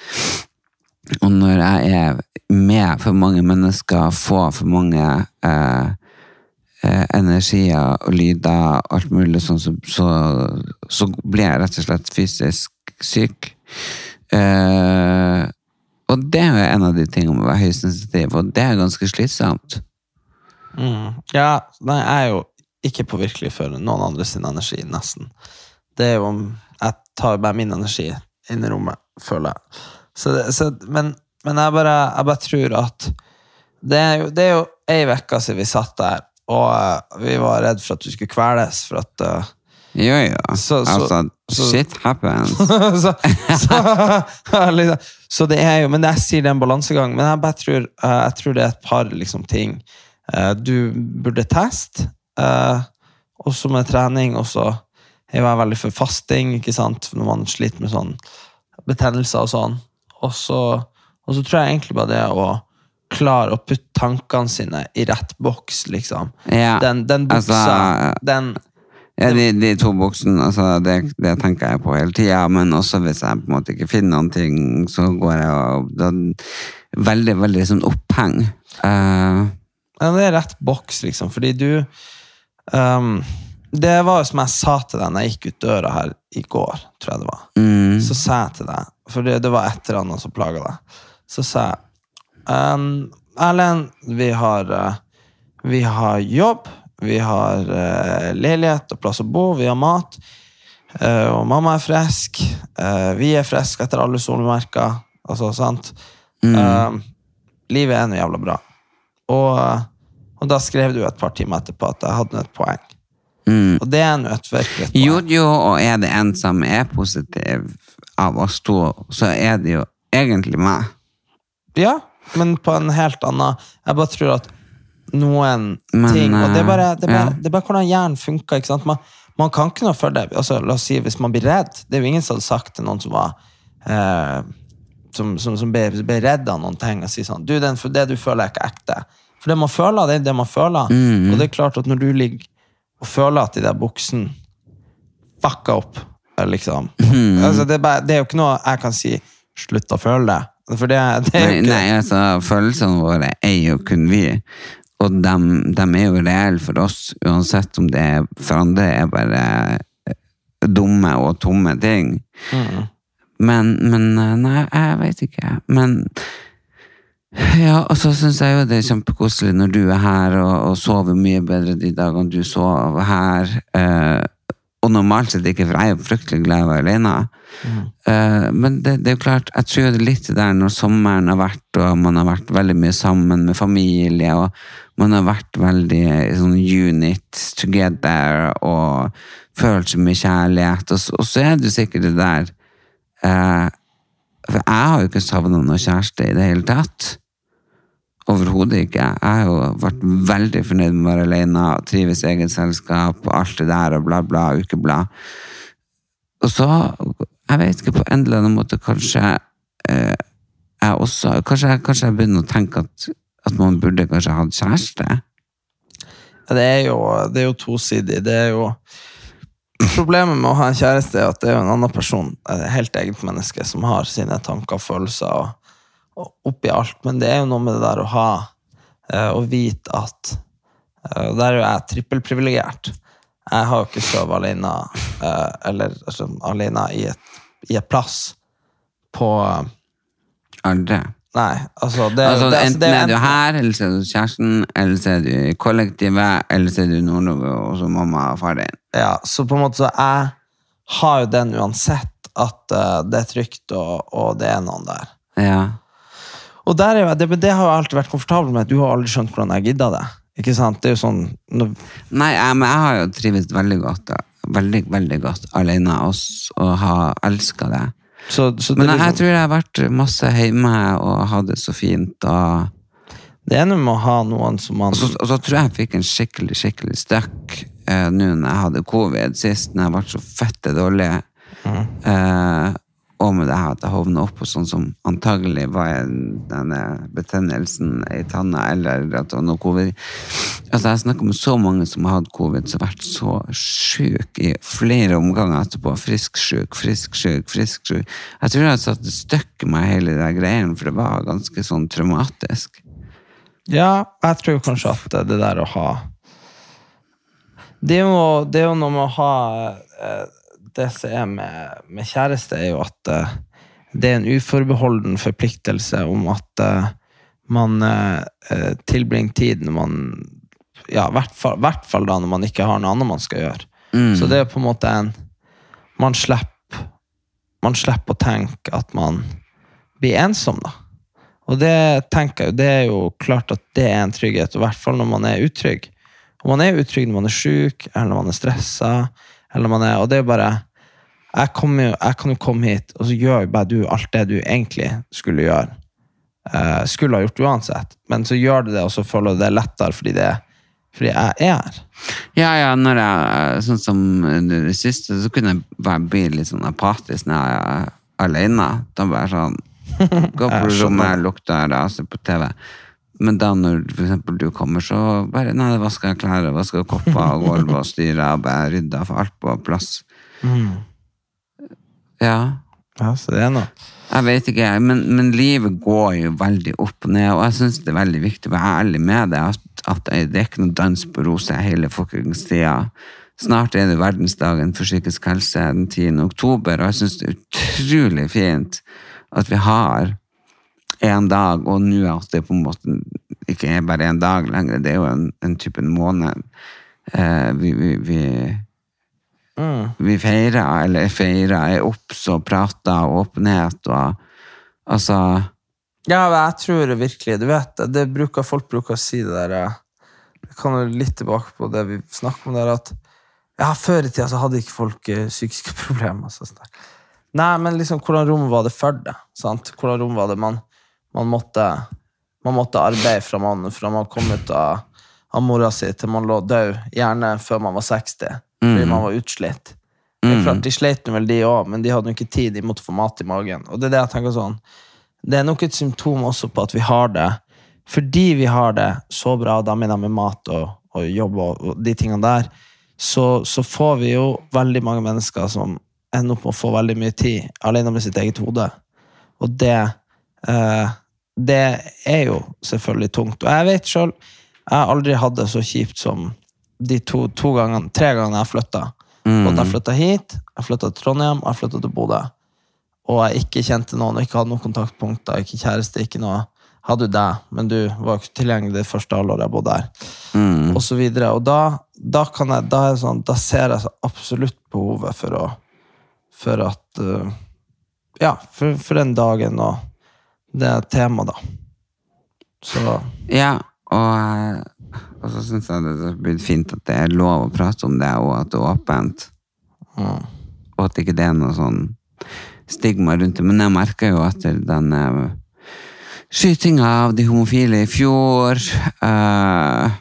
og når jeg er med for mange mennesker, får for mange eh, eh, energier og lyder, alt mulig sånn, så, så, så blir jeg rett og slett fysisk syk. Eh, og det er jo en av de tingene med å være høysensitiv, og det er ganske slitsomt. Mm. Ja, nei, jeg er jo ikke påvirkelig for noen andre sin energi, nesten. Det er jo om Jeg tar bare min energi inn i rommet, føler jeg. Så så, men men jeg, bare, jeg bare tror at det er jo, det er jo ei uke siden vi satt der, og eh, vi var redd for at du skulle kveles. For at eh, Jo, jo. Så- så- altså, så- shit happens. [laughs] så, så, [laughs] liksom, så det er jo Men jeg sier det er en balansegang. Men jeg tror, eh, jeg tror det er et par liksom, ting eh, du burde teste. Eh, også med trening, og så er jeg veldig for fasting, ikke sant, når man sliter med sånn betennelser og sånn. Og så, og så tror jeg egentlig bare det å klare å putte tankene sine i rett boks, liksom. Ja, Den, den buksa, altså, den Ja, de, de to buksene, altså, det, det tenker jeg på hele tida. Men også hvis jeg på en måte ikke finner noen ting, så går jeg og da, Veldig, veldig sånn oppheng. Uh, Ja, det er rett boks, liksom, fordi du um, Det var jo som jeg sa til deg når jeg gikk ut døra her i går, tror jeg det var. mm, Så sa jeg til deg, for det, det var et eller annet som plaga deg, så sa jeg um, Erlend, vi har, uh, vi har jobb, vi har uh, leilighet og plass å bo, vi har mat, Uh, og mamma er frisk, Uh, vi er friske etter alle solmerker, altså, sant? Um, livet er nå jævla bra. Og, eh, og da skrev du et par timer etterpå at jeg hadde et poeng. mm. Og det er nå et virkelig poeng. Jo, jo, og er det en som er positiv av oss to, så er det jo egentlig meg. Ja, men på en helt annen Jeg bare tror at noen Men, ting Og det er bare, det er bare, ja. det er bare hvordan hjernen funker. Man, man kan ikke noe for det. Altså, la oss si hvis man blir redd. Det er jo ingen som hadde sagt til noen som var eh, som, som, som ble, ble redd av noen ting, og si sånn du, den, Det du føler, er ikke ekte. For det man føler, det er det man føler. Mm. Og det er klart at når du ligger og føler at de der buksene fucka opp, eh, liksom Mm. altså, det, er bare, det er jo ikke noe jeg kan si 'slutt å føle det'. Det, det Nei, ikke nei, altså, følelsene våre er jo kun vi. Og de, er jo reelle for oss, uansett om det er for andre er bare eh, dumme og tomme ting. Mm. Men, men eh, Nei, jeg vet ikke. Men ja, og så syns jeg jo det er kjempekoselig når du er her og, og sover mye bedre de dagene du sover her. Eh, og normalt sett ikke, for jeg er jo fryktelig glad i å være alene. Eh, men det, det er jo klart, jeg tror det er litt der når sommeren har vært, og man har vært veldig mye sammen med familie, og man har vært veldig sånn unit together, og følt så mye kjærlighet, og, og så er det jo sikkert det der eh, For jeg har jo ikke savna noen kjæreste i det hele tatt. Overhodet ikke. Jeg har jo vært veldig fornøyd med å være alene, trives i eget selskap, og alt det der, og bla, bla, ukeblad. Og så, jeg vet ikke, på en eller annen måte kanskje eh, jeg også Kanskje, kanskje jeg begynner å tenke at, at man burde kanskje hatt kjæreste? Ja, Det er jo, det er jo tosidig. Det er jo Problemet med å ha en kjæreste er at det er jo en annen person, et helt eget menneske, som har sine tanker følelser og, og oppi alt. Men det er jo noe med det der å ha og Å vite at eh, Der er jo jeg trippelprivilegert. Jeg har jo ikke sovet alene, eh, eller altså, alene i et, i et plass på Aldri. Nei, altså det, Altså, det, enten det er du her, eller så er du hos kjæresten, eller så er du i kollektivet, eller så er du i Nord-Norge hos mamma og far din. Ja, så på en måte så jeg har jo den uansett at uh, det er trygt, og, og det er noen der. Ja. Og der er jo, det, det har jeg alltid vært komfortabel med. Du har aldri skjønt hvordan jeg gidda det. Ikke sant? Det er jo sånn når, Nei, jeg, men jeg har jo trivdes veldig godt, da. veldig, veldig godt alene, og, s- og har elska det. Så, så det, Men jeg, jeg liksom, tror jeg har vært masse hjemme og hatt det så fint. Og, det er noe med å ha noen som man og, så, og så tror jeg jeg fikk en skikkelig skikkelig støkk eh, nå når jeg hadde covid sist, når jeg ble så fette dårlig. Eh, og med det her at jeg hovner opp på sånn som antagelig var denne betennelsen i tanna, eller at det var noe covid. Altså, jeg snakker med så mange som har hatt covid, som har vært så syk i flere omganger etterpå. Frisk-sjuk, frisk-sjuk, frisk-sjuk. Jeg tror jeg satte støkk i meg hele den greien, for det var ganske sånn traumatisk. Ja, jeg tror kanskje at det der å ha Det jo, det er jo noe med å ha eh, Det som er med, med kjæreste, er jo at uh, det er en uforbeholden forpliktelse om at uh, man uh, tilbringer tid når man Ja, i hvert hvert fall da når man ikke har noe annet man skal gjøre. Så det er på en måte en Man slipper Man slipper å tenke at man blir ensom, da. Og det tenker jeg det er jo klart at det er en trygghet, i hvert fall når man er utrygg. Og man er utrygg når man er syk, eller når man er stressa, eller man er Og det er bare jeg, kommer jeg kan jo komme hit, og så gjør bare du alt det du egentlig skulle gjøre. Uh, skulle ha gjort uansett. Men så gjør du det, og så føler du det er lettere fordi, det, fordi jeg er her. Ja, ja, når jeg, sånn som det siste, så kunne jeg bli litt sånn apatisk når jeg er alene. Da bare sånn, [laughs] gå på rommet, lukte og se på TV. Men da når for eksempel du kommer, så bare, nei, vasker jeg klær, vasker kopper og gulv og styrer, og bare rydder for alt på plass. Ja, Ja, så det er noe. jeg vet ikke, men, men livet går jo veldig opp og ned, og jeg synes det er veldig viktig å være ærlig med det, at, at det er ikke noe dans på roser hele fuckings tida. Snart er det verdensdagen for psykisk helse den 10. oktober, og jeg synes det er utrolig fint at vi har en dag, og nå at det på en måte ikke er bare en dag lenger, det er jo en, en type en måned. Eh, vi, vi, vi, vi feirer, eller feirer, er opps og prater og åpenhet og altså Ja, jeg tror det virkelig Du vet, det- bruker, folk bruker å si det der Jeg kan jo litt tilbake på det vi snakker om der, at ja, før i tida så hadde ikke folk eh, psykiske [laughs] problemer. Så sånn. Nei, men liksom, hvordan rom var det for det? Sant? Hvordan rom var det man, man, måtte, man måtte arbeide fra man, fra man kom ut av, av mora si til man lå død, gjerne før man var 60, fordi man var utslitt. Det er klart, De sleit vel, de òg, men de hadde jo ikke tid. De måtte få mat i magen. Og Det er det jeg tenker sånn Det er nok et symptom også på at vi har det fordi vi har det så bra, da mener jeg med mat og, og jobb og, og de tingene der, så, så får vi jo veldig mange mennesker som ender opp med å få veldig mye tid alene med sitt eget hode. Og det eh, Det er jo selvfølgelig tungt. Og jeg vet sjøl, jeg har aldri hatt det så kjipt som de to, to gangene, tre gangene jeg flytta. Mm. at jeg flytta hit, jeg flytta til Trondheim jeg flytta til Bodø. Og jeg ikke kjente noen, ikke hadde noen kontaktpunkter, ikke kjæreste, ikke noe. Hadde du deg, men du var ikke tilgjengelig det første halvåret jeg bodde her. Og så videre. Og da, da, kan jeg, da, sånn, da ser jeg så absolutt behovet for å For at uh, Ja, for, for den dagen og det temaet, da. Så Ja, og, eh, og så syns jeg det har blitt fint at det er lov å prate om det, og at det er åpent. Og at ikke det er noe sånn stigma rundt det. Men jeg merker jo etter den eh, skytinga av de homofile i fjor uh,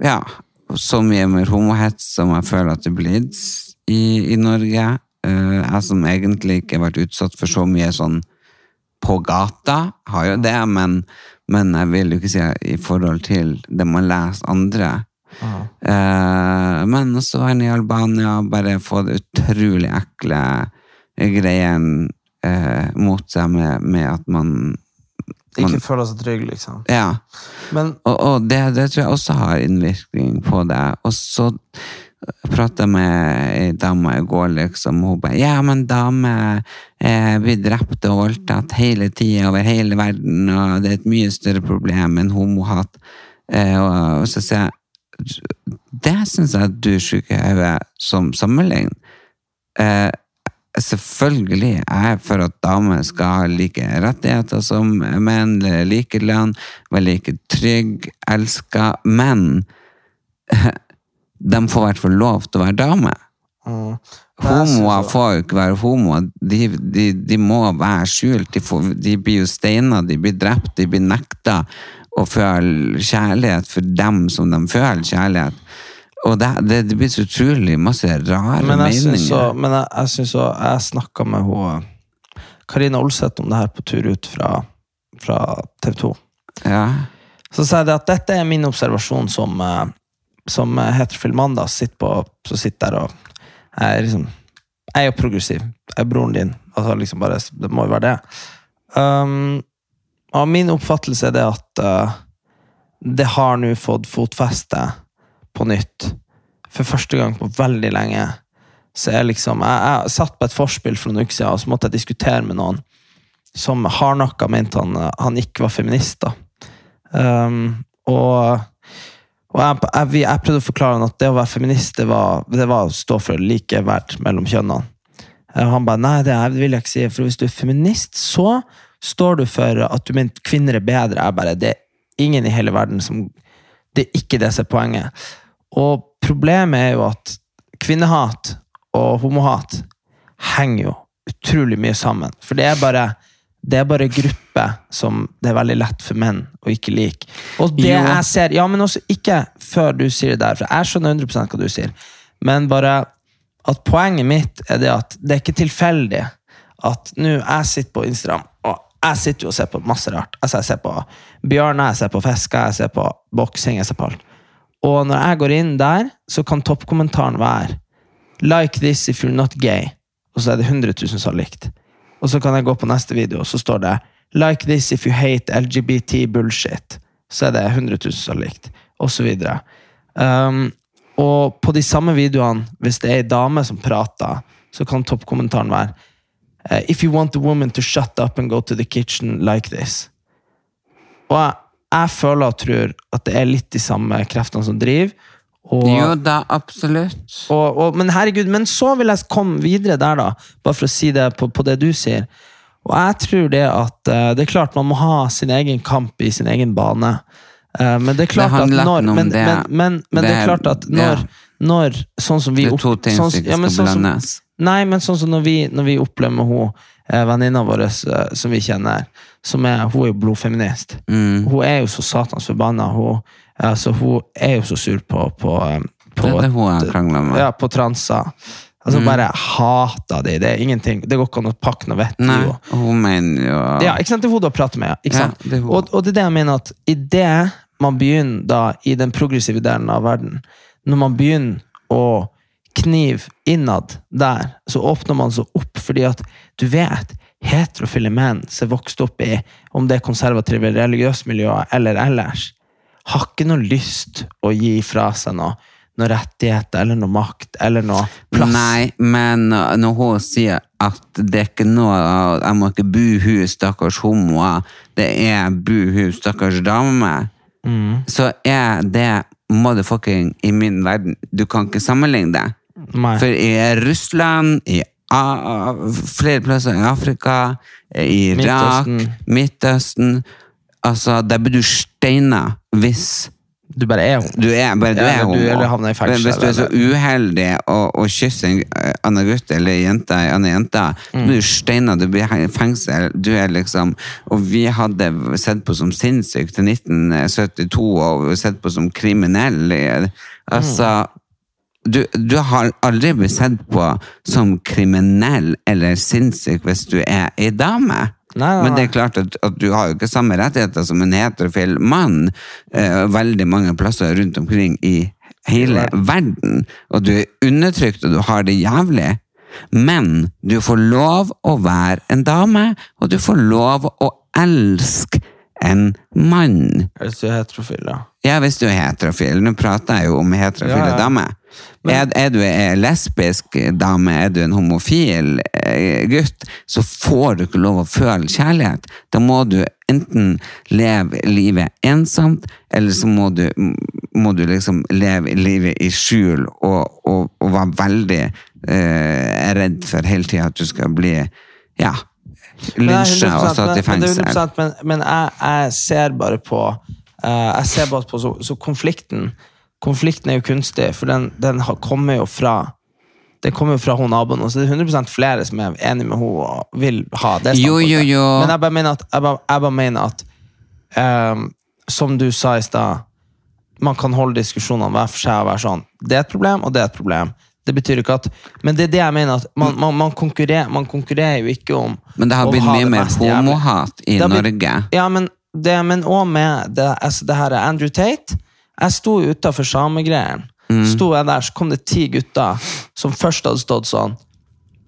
Ja, så mye mer homohets som jeg føler at det er blitt i, i Norge. Uh, jeg som egentlig ikke har vært utsatt for så mye sånn på gata, har jo det, men, men jeg vil jo ikke si i forhold til det man leser andre. Eh, men også være i Albania, bare få det utrolig ekle greiene eh, mot seg med, med at man ikke føler seg trygg, liksom. Ja. Men Og, og det, det tror jeg også har innvirkning på det. Og så prata med ei dame i går, liksom, hun bare Ja, men damer eh, blir drept og voldtatt hele tida over hele verden, og det er et mye større problem enn homohat. Eh, og, og så sier jeg Det syns jeg du er sjuk hodet som sammenlign. Eh, selvfølgelig er jeg for at damer skal ha like rettigheter som menn, like lønn, være like trygg, elska, men [laughs] de får i hvert fall lov til å være dame. mm, Homoer får jo ikke være homoer. De, de, de må være skjult. De, får, de blir jo steina, de blir drept, de blir nekta å føle kjærlighet for dem som de føler kjærlighet. Og det, det, det blir så utrolig masse rare Men meninger. så- men jeg, jeg syns så Jeg snakka med hun Karina Olseth om det her på tur ut fra, fra TV 2. Ja. Så sa jeg det at dette er min observasjon som, eh, som heter da, sitter på, så sitter der og jeg er liksom Jeg er jo progressiv. Jeg er broren din. Altså liksom bare, det må jo være det. Um, og min oppfattelse er det at uh, det har nå fått fotfeste på nytt. For første gang på veldig lenge. Så jeg liksom Jeg, jeg satt på et forspill for noen uker siden, og så måtte jeg diskutere med noen som hardnakka mente han, han ikke var feminist. da. Um, og og jeg, jeg, jeg prøvde å forklare han at det å være feminist, det var, det var å stå for likeverd mellom kjønnene. Eh, Han bare nei, det vil jeg ikke si, for hvis du er feminist, så står du for at du mener kvinner er bedre. Jeg bare, det er ingen i hele verden som Det er ikke det som er poenget. Og problemet er jo at kvinnehat og homohat henger jo utrolig mye sammen. For det er bare Det er bare grupper som det er veldig lett for menn å ikke like. Og det Jo. jeg ser, ja, men også ikke før du sier det der, for jeg skjønner 100% hva du sier, men bare at poenget mitt er det at det er ikke tilfeldig at nå jeg sitter på Instagram, og jeg sitter jo og ser på masse rart. Altså, jeg ser på bjørner, jeg ser på fisker, jeg ser på boksing, jeg ser på alt. Og når jeg går inn der, så kan toppkommentaren være Like this if you're not gay. Og så er det 100 000 som har likt. Og så kan jeg gå på neste video, og så står det Like this if you hate LGBT bullshit. Så er det 100 000 som har likt. Og videre. Um, og på de samme videoene, hvis det er ei dame som prater, så kan toppkommentaren være eh, If you want a woman to shut up and go to the kitchen like this. Og jeg, jeg føler og tror at det er litt de samme kreftene som driver. Og, Jo da, absolutt. og, og, men herregud, men så vil jeg komme videre der, da. Bare for å si det på, på det du sier. Og jeg tror det at uh, Det er klart man må ha sin egen kamp i sin egen bane. Uh, men det er klart at når men, det. men, men, men det Det er klart at når, når Sånn som vi Det er to ting sånn, som ikke skal sånn som- blandes. Nei, men sånn som når vi, når vi opplever med hun eh, venninna vår eh, som vi kjenner, som er, hun er jo blodfeminist. Mm. Hun er jo så satans forbanna. Hun, altså, hun er jo så sur på, på, eh, på Det det. Ja, på transer. Altså, bare hater de. Det er ingenting. Det går ikke an å pakke noe vett i henne. hun mener jo Ja, ikke sant? Det er hun du har pratet med. Ikke Ja, sant? det er og, og det er det jeg mener at i det man begynner da, i den progressive delen av verden, når man begynner å knive innad der, så åpner man så opp fordi at du vet heterofile menn som er vokst opp i om det er konservative religiøse miljøer eller ellers, har ikke noe lyst å gi fra seg noe, noe rettigheter eller noe makt eller noe plass. Nei, men uh, når hun sier at det er ikke noe Jeg må ikke buhu, stakkars homoer. Det er buhu, stakkars dame. Mm. Så er det motherfucking i min verden. Du kan ikke sammenligne det. Nei. For i Russland, i A- flere plasser i Afrika, i Irak, Midtøsten. Midtøsten Altså, der blir du steina hvis Du bare er henne. du er, bare, du Ja, er du- homo. i fengsel, Hvis du er så uheldig å, å kysse en eh, annen gutt eller jente, en annen jente, blir du steina, du blir i fengsel. Du er liksom Og vi hadde sett på som sinnssyk til 1972 og sett på som kriminell. Altså du, du har aldri blitt sett på som kriminell eller sinnssyk hvis du er ei dame. Nei, nei, Men det er klart at, at du har jo ikke samme rettigheter som en heterofil mann eh, veldig mange plasser rundt omkring i hele verden. Og du er undertrykt, og du har det jævlig. Men du får lov å være en dame, og du får lov å elske en mann. Hvis du er heterofil, ja. Ja, hvis du er heterofil. Nå prater jeg jo om heterofile Ja, ja. damer. er, er du en lesbisk dame, er du en homofil eh, gutt, så får du ikke lov å føle kjærlighet. Da må du enten leve livet ensomt, eller så må du, må du liksom leve livet i skjul og, og, og være veldig eh, redd for hele tida at du skal bli ja, Det lynsja og 100%, satt i men- men det fengsel. 100%, Men, men jeg, jeg ser bare på uh, Jeg ser bare på så, så konflikten Konflikten er jo kunstig, for den, den har, kommer jo fra Den kommer jo fra hun naboen, så det er 100% flere som er enig med henne og vil ha det Jo, jo, jo. Men jeg bare mener at, jeg bare, jeg bare mener at um, Som du sa i stad, man kan holde diskusjonene hver for seg og være sånn Det er et problem, og det er et problem. Det betyr ikke at Men det er det jeg mener, at man, man, man, konkurrer, man konkurrerer jo ikke om Men det har blitt mye mer homohat i blitt- Norge. Ja, men, det, men også med det, altså det her er Andrew Tate. Jeg sto utafor samegreiene. Mm. Sto jeg der, så kom det ti gutter som først hadde stått sånn.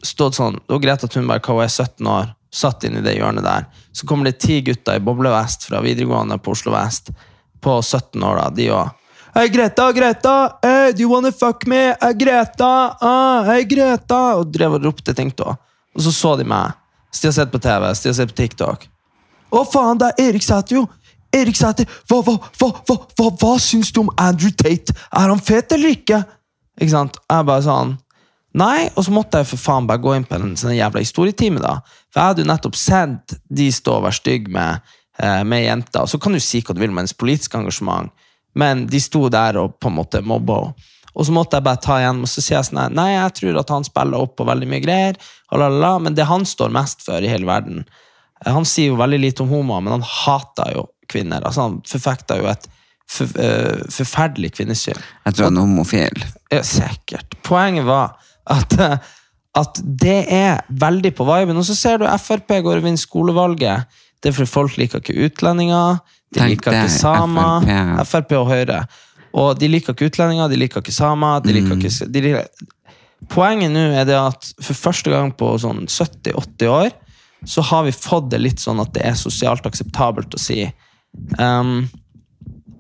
Stått sånn, Det var Greta Thunberg, hva hun er 17 år, satt inn i det hjørnet der. Så kommer det ti gutter i boblevest fra videregående på Oslo vest, på 17 år, da. De òg. Hei, Greta, Greta! Hey, do you wanna fuck me? Hei, Greta! Ah, hei, Greta! Og drev og ropte ting da. Og så så de meg. Så de har sett på TV, så de har sett på TikTok. Å faen, det er Erik Sæther, jo! Erik Sæther, hva, hva, hva, hva, hva, hva syns du om Andrew Tate? Er han fet eller ikke? Ikke sant? Jeg bare sånn Nei, og så måtte jeg for faen bare gå inn på en sånn jævla historietime, da. For jeg hadde jo nettopp sett de stå og være stygge med, eh, med jenter. Og så kan du si hva du vil med hennes politiske engasjement, men de sto der og på en måte mobba henne. Og så måtte jeg bare ta igjen, og så sier jeg sånn Nei, jeg tror at han spiller opp på veldig mye greier, og la, la, la, men det han står mest for i hele verden, Han sier jo veldig lite om homoer, men han hater jo kvinner. Altså, han forfekter jo et for, uh, forferdelig kvinnesyn. Jeg tror han er homofil. Ja, sikkert. Poenget var at, at det er veldig på viben. Og så ser du Frp går og vinner skolevalget. Det er fordi folk liker ikke utlendinger. De liker ikke samer. FrP. Frp og Høyre. Og de liker ikke utlendinger, de liker ikke samer. De liker Mm. ikke, de liker, Poenget nå er det at for første gang på sånn 70-80 år så har vi fått det litt sånn at det er sosialt akseptabelt å si um,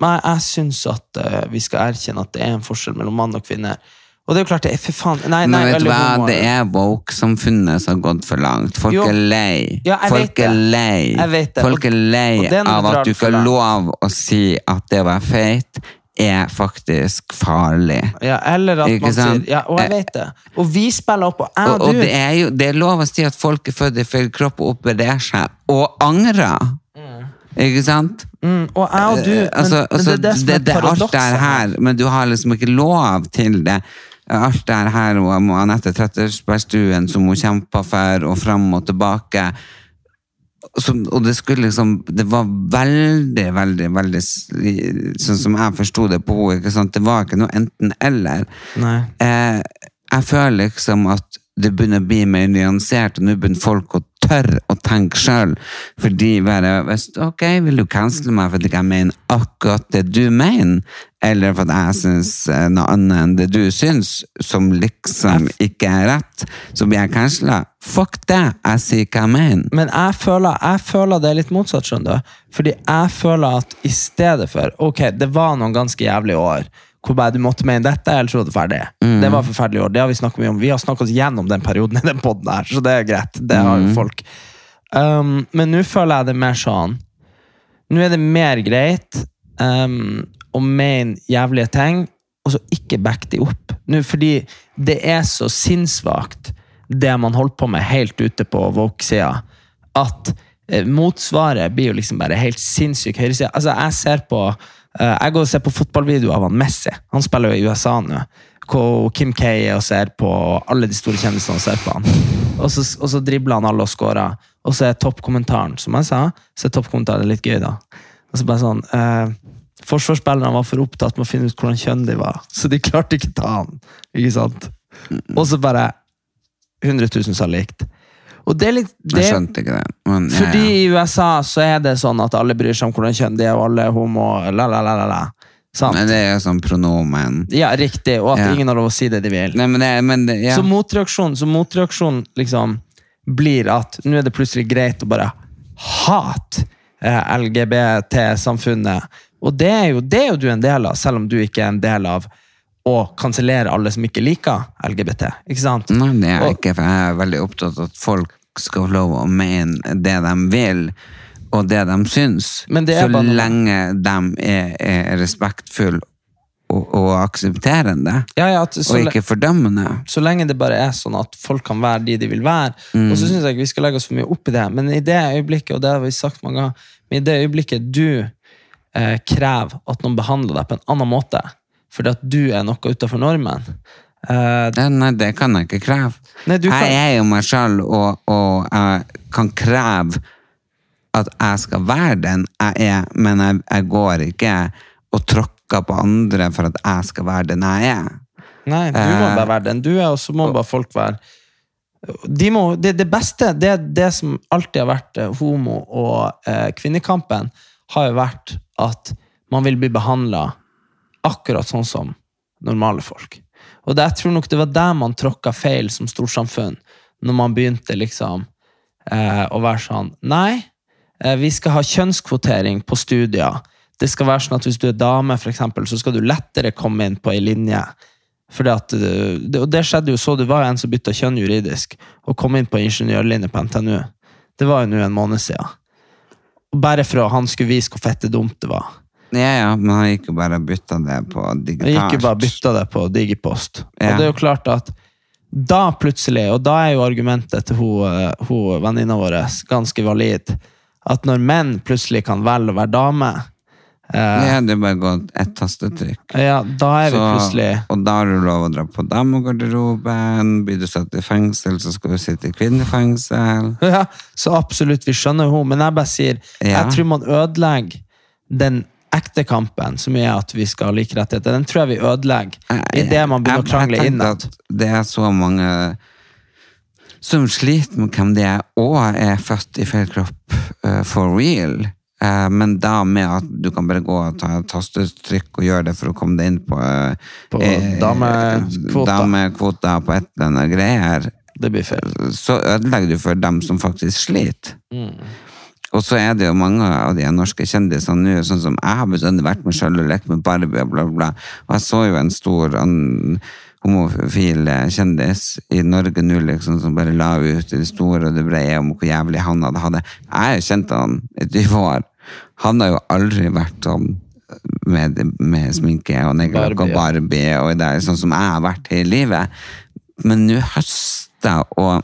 Nei, jeg syns at eh, vi skal erkjenne at det er en forskjell mellom mann og kvinne. Og det er jo klart, det er for faen Nei, nei, Men vet du hva, det er woke-samfunnet som har gått for langt. Folk Jo. er lei. Ja, Folk er lei. Folk er lei er av at du ikke har lov å si at det å være feit er faktisk farlig. Ja, eller at man sier Ja, og jeg vet det. Og vi spiller opp, og jeg Og, og du det er jo det er lov å si at folk er født i feil kropp og opererer seg, og angrer. Ikke sant? mm, Og jeg og du men, altså, men altså, det er det er det, det, alt det her. her, men du har liksom ikke lov til det. Alt det her om Anette Trettebergstuen som hun kjempa for, og fram og tilbake. Som, og det skulle liksom Det var veldig, veldig, veldig Sånn som jeg forsto det på henne. Det var ikke noe enten-eller. Eh, jeg føler liksom at det begynner å bli mer nyansert, og nå begynner folk å tørre å tenke sjøl. Fordi bare hvis, Ok, vil du cancele meg fordi jeg mener akkurat det du mener? Eller for at jeg syns eh, noe annet enn det du syns, som liksom ikke er rett? Så blir jeg cancela? Fuck det! Jeg sier hva jeg mener. Men jeg føler, jeg føler det er litt motsatt, skjønner du. Fordi jeg føler at i stedet for Ok, det var noen ganske jævlige år hvor bare du måtte mene dette, eller så var det ferdig. Det var forferdelige år. Det har vi snakket mye om. Vi har snakket oss gjennom den perioden i den podden her, så det er greit. Det har jo folk. Um, men nå føler jeg det mer sånn Nå er det mer greit um, å mene jævlige ting, og så ikke back de opp. Nå, fordi det er så sinnssvakt, det man holder på med helt ute på woke-sida, at eh, motsvaret blir jo liksom bare helt sinnssyk høyreside. Altså, jeg ser på eh, jeg går og ser på fotballvideoer av han Messi. Han spiller jo i USA nå. Hvor Kim K er og ser på alle de store kjendisene og ser på han. Og så, og så dribler han alle og scorer. Og så er toppkommentaren, som jeg sa, så er toppkommentaren litt gøy, da. Og så bare sånn eh, Forsvarsspillerne var for opptatt med å finne ut hvordan kjønn de var, så de klarte ikke ta han. Ikke sant? Og så bare 100 000 sa likt. Og det er litt det, Jeg skjønte ikke det. Men, ja, Fordi ja. i USA så er det sånn at alle bryr seg om hvordan kjønn de er, og alle er homo, la, la, la, la, la. Sant? Men det er jo sånn pronomen. Ja, riktig, og at Ja. ingen har lov å si det de vil. Nei, men det, men det ja. Så motreaksjon, så motreaksjon liksom blir at nå er det plutselig greit å bare hate eh, LGBT-samfunnet. Og det er, jo, det er jo du en del av, selv om du ikke er en del av å kansellere alle som ikke liker LGBT. Ikke sant? Nei, det er jeg ikke, for jeg er veldig opptatt av at folk skal få lov å mene det de vil, og det de syns, Men det så bare lenge de er, er respektfulle og, og aksepterende, Ja, ja, at, og ikke fordømmende. så lenge det bare er sånn at folk kan være de de vil være. Mm. Og så syns jeg ikke vi skal legge oss for mye opp i det, men i det øyeblikket, og det har vi sagt mange ganger, men i det øyeblikket du eh, krever at noen behandler deg på en annen måte, fordi at du er noe utenfor normen eh, Det, nei, det kan jeg ikke kreve. Nei, du kan- Jeg er jo meg sjøl, og, og jeg kan kreve at jeg skal være den jeg er, men jeg, jeg går ikke og tråkker på andre for at jeg skal være den jeg er. Nei, du må Eh, bare være den du er, og så må bare folk være de må, det, det beste, det, det som alltid har vært eh, homo- og eh, kvinnekampen, har jo vært at man vil bli behandla akkurat sånn som normale folk. Og det, jeg tror nok det var der man tråkka feil som storsamfunn, når man begynte liksom eh, å være sånn Nei, eh, vi skal ha kjønnskvotering på studier. Det skal være sånn at Hvis du er dame, for eksempel, så skal du lettere komme inn på ei linje. Fordi at, eh, og det skjedde jo så, Det var en som bytta kjønn juridisk og kom inn på ingeniørlinje på NTNU. Det var jo nå en måned siden. Bare for at han skulle vise hvor fette dumt det var. Ja, ja, men han gikk jo bare og bytta det på digitalt. Han gikk jo bare bytta det på Digipost. Ja. Og det er jo klart at da plutselig, og da er jo argumentet til hun, eh, hun venninna vår ganske valid, at når menn plutselig kan velge å være dame, Eh, Ja, det er bare gått ett tastetrykk. ja, da er vi Så- plutselig og da har du lov å dra på damegarderoben. Blir du satt i fengsel, så skal du sitte i kvinnefengsel. Ja, så absolutt, vi skjønner jo men jeg bare sier, Ja. jeg tror man ødelegger den ekte kampen, som er at vi skal ha like rettigheter. Den tror jeg vi ødelegger i det man begynner å krangle innad. Det er så mange som sliter med hvem de er, og er født i feil kropp uh, for real. Eh, men da med at du kan bare gå og ta et tastetrykk og gjøre det for å komme deg inn på, På eh, damekvota på et eller annet greier, Det blir feil. så ødelegger du for dem som faktisk sliter. Mm. Og så er det jo mange av de norske kjendisene nå, sånn som jeg har bestandig vært med sjøl og lekt med Barbie og bla, bla. Og jeg så jo en stor an, homofil kjendis i Norge nå, liksom, som bare la ut i det store og det brede om hvor jævlig han hadde hatt det. Jeg har jo kjent han i 20 år. Han har jo aldri vært sånn med, med sminke og neglelakk og Barbie og det er sånn som jeg har vært hele livet. Men nå høster og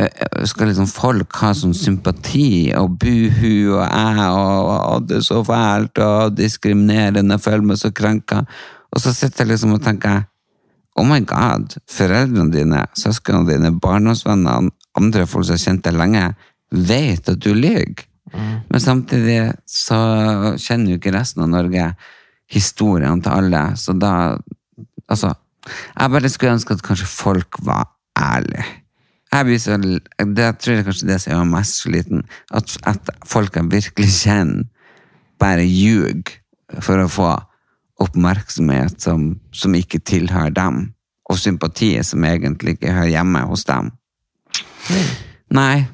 eh, skal liksom folk ha sånn sympati og buhu og jeg og, og det er så fælt og diskriminerende føler meg så krenka. Og så sitter jeg liksom og tenker Oh my god, foreldrene dine, søsknene dine, barndomsvennene, andre folk som har kjent deg lenge, vet at du lyver. Men samtidig så kjenner jo ikke resten av Norge historiene til alle, så da Altså, jeg bare skulle ønske at kanskje folk var ærlige. Jeg blir så, det tror jeg kanskje det som gjør meg mest sliten, at, at folk jeg virkelig kjenner, bare ljuger for å få oppmerksomhet som, som ikke tilhører dem, og sympati som egentlig ikke hører hjemme hos dem. Nei,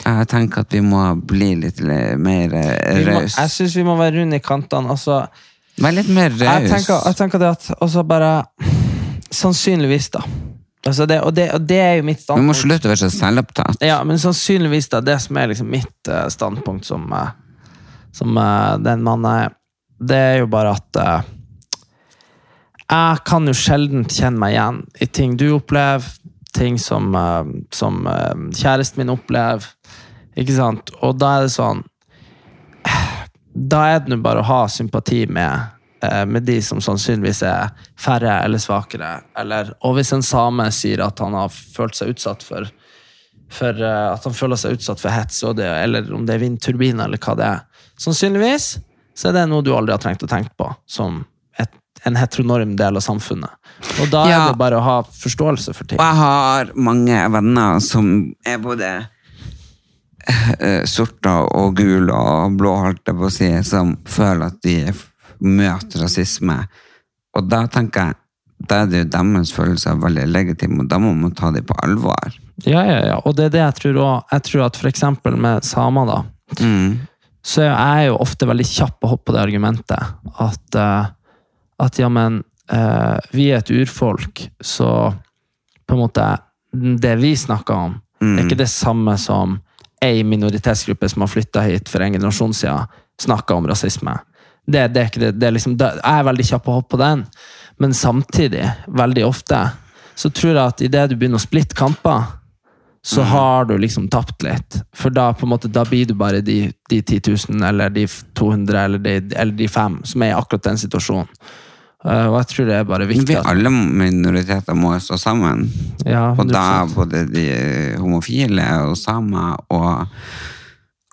jeg tenker at vi må bli litt mer rause. jeg syns vi må være runde i kantene. Altså, Vær litt mer jeg, tenker, jeg tenker det at også bare Sannsynligvis, da. Altså det, og, det, og det er jo mitt standpunkt. Vi må slutte å være så selvopptatt. Ja, men sannsynligvis da, det som er liksom mitt eh, standpunkt som, eh, som eh, den mannen er, det er jo bare at uh, jeg kan jo sjelden kjenne meg igjen i ting du opplever, ting som, eh, som eh, kjæresten min opplever, ikke sant? Og da er det sånn [sighs] Da er det nå bare å ha sympati med, eh, med de som sannsynligvis er færre eller svakere. Eller, og hvis en same sier at han har følt seg utsatt for for at han føler seg utsatt for hets, det, eller om det er vindturbiner, eller hva det er. Sannsynligvis så er det noe du aldri har trengt å tenke på, som en heteronorm del av samfunnet. Og da Ja. er det bare å ha forståelse for ting. Og jeg har mange venner som er både eh, sorte og gule og blå, holdt jeg på å si, som føler at de møter rasisme. Og da tenker jeg, da er det jo deres følelser veldig legitime, og da må man ta dem på alvor. Ja, ja, ja. Og det er det jeg tror òg. Jeg tror at eksempel med samer, da, Mm. så er jeg jo ofte veldig kjapp å hoppe på det argumentet at, eh, at ja, men eh, vi er et urfolk, så på en måte Det vi snakker om, er ikke det samme som ei minoritetsgruppe som har flytta hit for en generasjon siden, snakker om rasisme. Det, det er det, er liksom, Jeg er veldig kjapp å hoppe på den, men samtidig, veldig ofte, så tror jeg at idet du begynner å splitte kamper, så har du liksom tapt litt. For da på en måte, da blir du bare de, de 10 000, eller de 200, eller de, eller de fem, som er i akkurat den situasjonen. Eh, og jeg tror det er bare Vi viktig. vi alle minoriteter må stå sammen. ja, Og da både de homofile og samer og,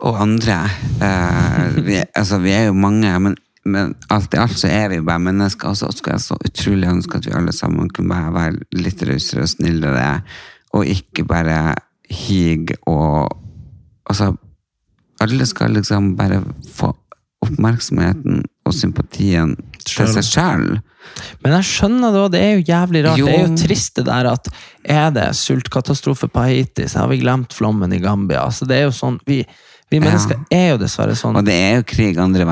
og andre. Eh, [laughs] vi, altså, vi er jo mange, men, men alt i alt så er vi bare mennesker. Og så skulle jeg så utrolig ønske at vi alle sammen kunne bare være litt rausere og snillere, og ikke bare hige og Altså, alle skal liksom bare få oppmerksomheten og sympatien til seg sjøl. Men jeg skjønner det òg, det er jo jævlig rart. Jo. Det er jo trist det der at er det sultkatastrofe på Haiti, så har vi glemt flommen i Gambia. Altså, det er jo sånn, Vi, vi mennesker er jo dessverre sånn. Og det er jo krig andre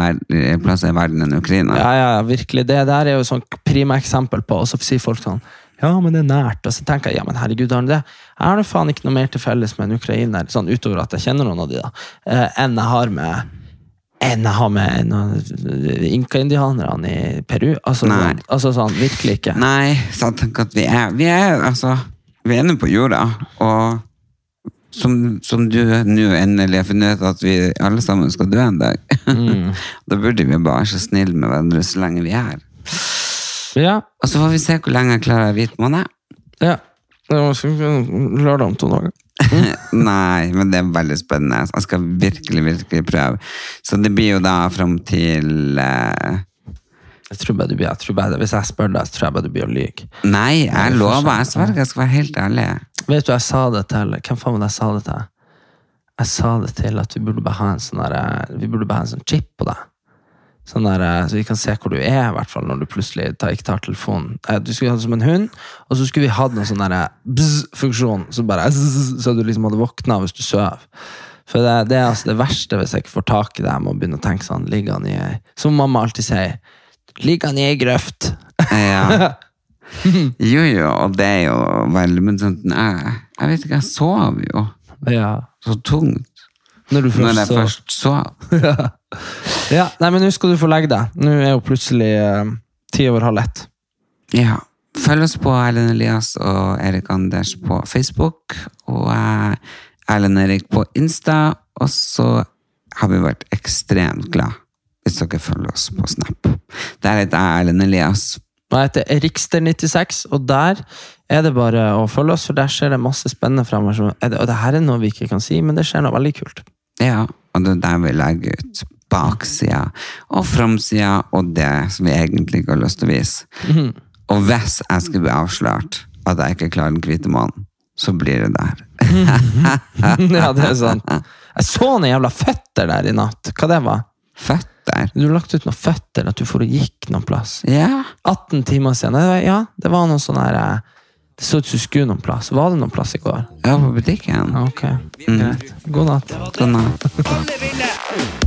plasser i verden enn Ukraina. Ja, ja, virkelig. Det der er jo sånn prima eksempel på, og så sier folk sånn ja, men det er nært. Og så tenker jeg ja, men herregud, har det? Jeg har da faen ikke noe mer til felles med en ukrainer, sånn utover at jeg kjenner noen av de, da, eh, enn jeg har med enn jeg har med inka-indianerne i Peru. Altså, Nei. sånn, altså sånn, virkelig ikke. Nei, så tenk at vi er Vi er altså Vi er nå på jorda, og som, som du nå endelig har funnet ut at vi alle sammen skal dø en dag. [laughs] da burde vi bare være så snille med hverandre så lenge vi er her. Ja. Og så får vi se hvor lenge jeg klarer å vite måned. ja. Det var lørdag om to dager. [laughs] Nei, men det er veldig spennende. Jeg skal virkelig, virkelig prøve. Så det blir jo da fram til eh, Jeg tror bare du blir, jeg tror bare, Hvis jeg spør deg, så tror jeg bare du blir å lyge. Nei, jeg lover. Jeg sverger, jeg skal være helt ærlig. Vet du, jeg sa det til Hvem faen var det jeg sa det til? Jeg sa det til at vi burde bare ha en sånn der, Vi burde bare ha en sånn chip på deg. Sånn der, så vi kan se hvor du er, i hvert fall, når du plutselig tar, ikke tar telefonen. Eh, Du skulle ha det som en hund, og så skulle vi hatt en sånn der bzz-funksjon, så bare så du liksom hadde våkna hvis du sov. For det, det er altså det verste hvis jeg ikke får tak i det, jeg må begynne å tenke sånn, ligger han i ei Som mamma alltid sier, ligger han i ei grøft? Ja. [laughs] Jo, jo, og det er jo veldig Men sånn, jeg, jeg vet ikke, jeg sover jo Ja. så tungt Når du når først, jeg så- først så [laughs] Ja, nei, men nå skal du få legge deg. Nå er jo plutselig eh, ti over halv ett. Ja. Følg oss på Erlend Elias og Erik Anders på Facebook, og eh, Erlend Erik på Insta, og så har vi vært ekstremt glad hvis dere følger oss på Snap. Der heter jeg Erlend Elias. Jeg heter Erikster96, og der er det bare å følge oss, for der skjer det masse spennende fremover. er Og det her er noe vi ikke kan si, men det skjer noe veldig kult. Ja, og det er der vi legger ut baksida og framsida og det som vi egentlig ikke har lyst til å vise. Og hvis jeg skulle bli avslørt at jeg ikke klarer den hvite mannen, så blir det der. [laughs] ja, det er sant. Jeg så noen jævla føtter der i natt. Hva det var? Føtter. Du har lagt ut noen føtter, at du for og gikk noen plass. Ja. 18 timer siden. Ja, det var noe sånn her eh, Det så ut som du skulle noen plass. Var det noen plass i går? Ja, på butikken. Ja, Ok, greit. God natt. God at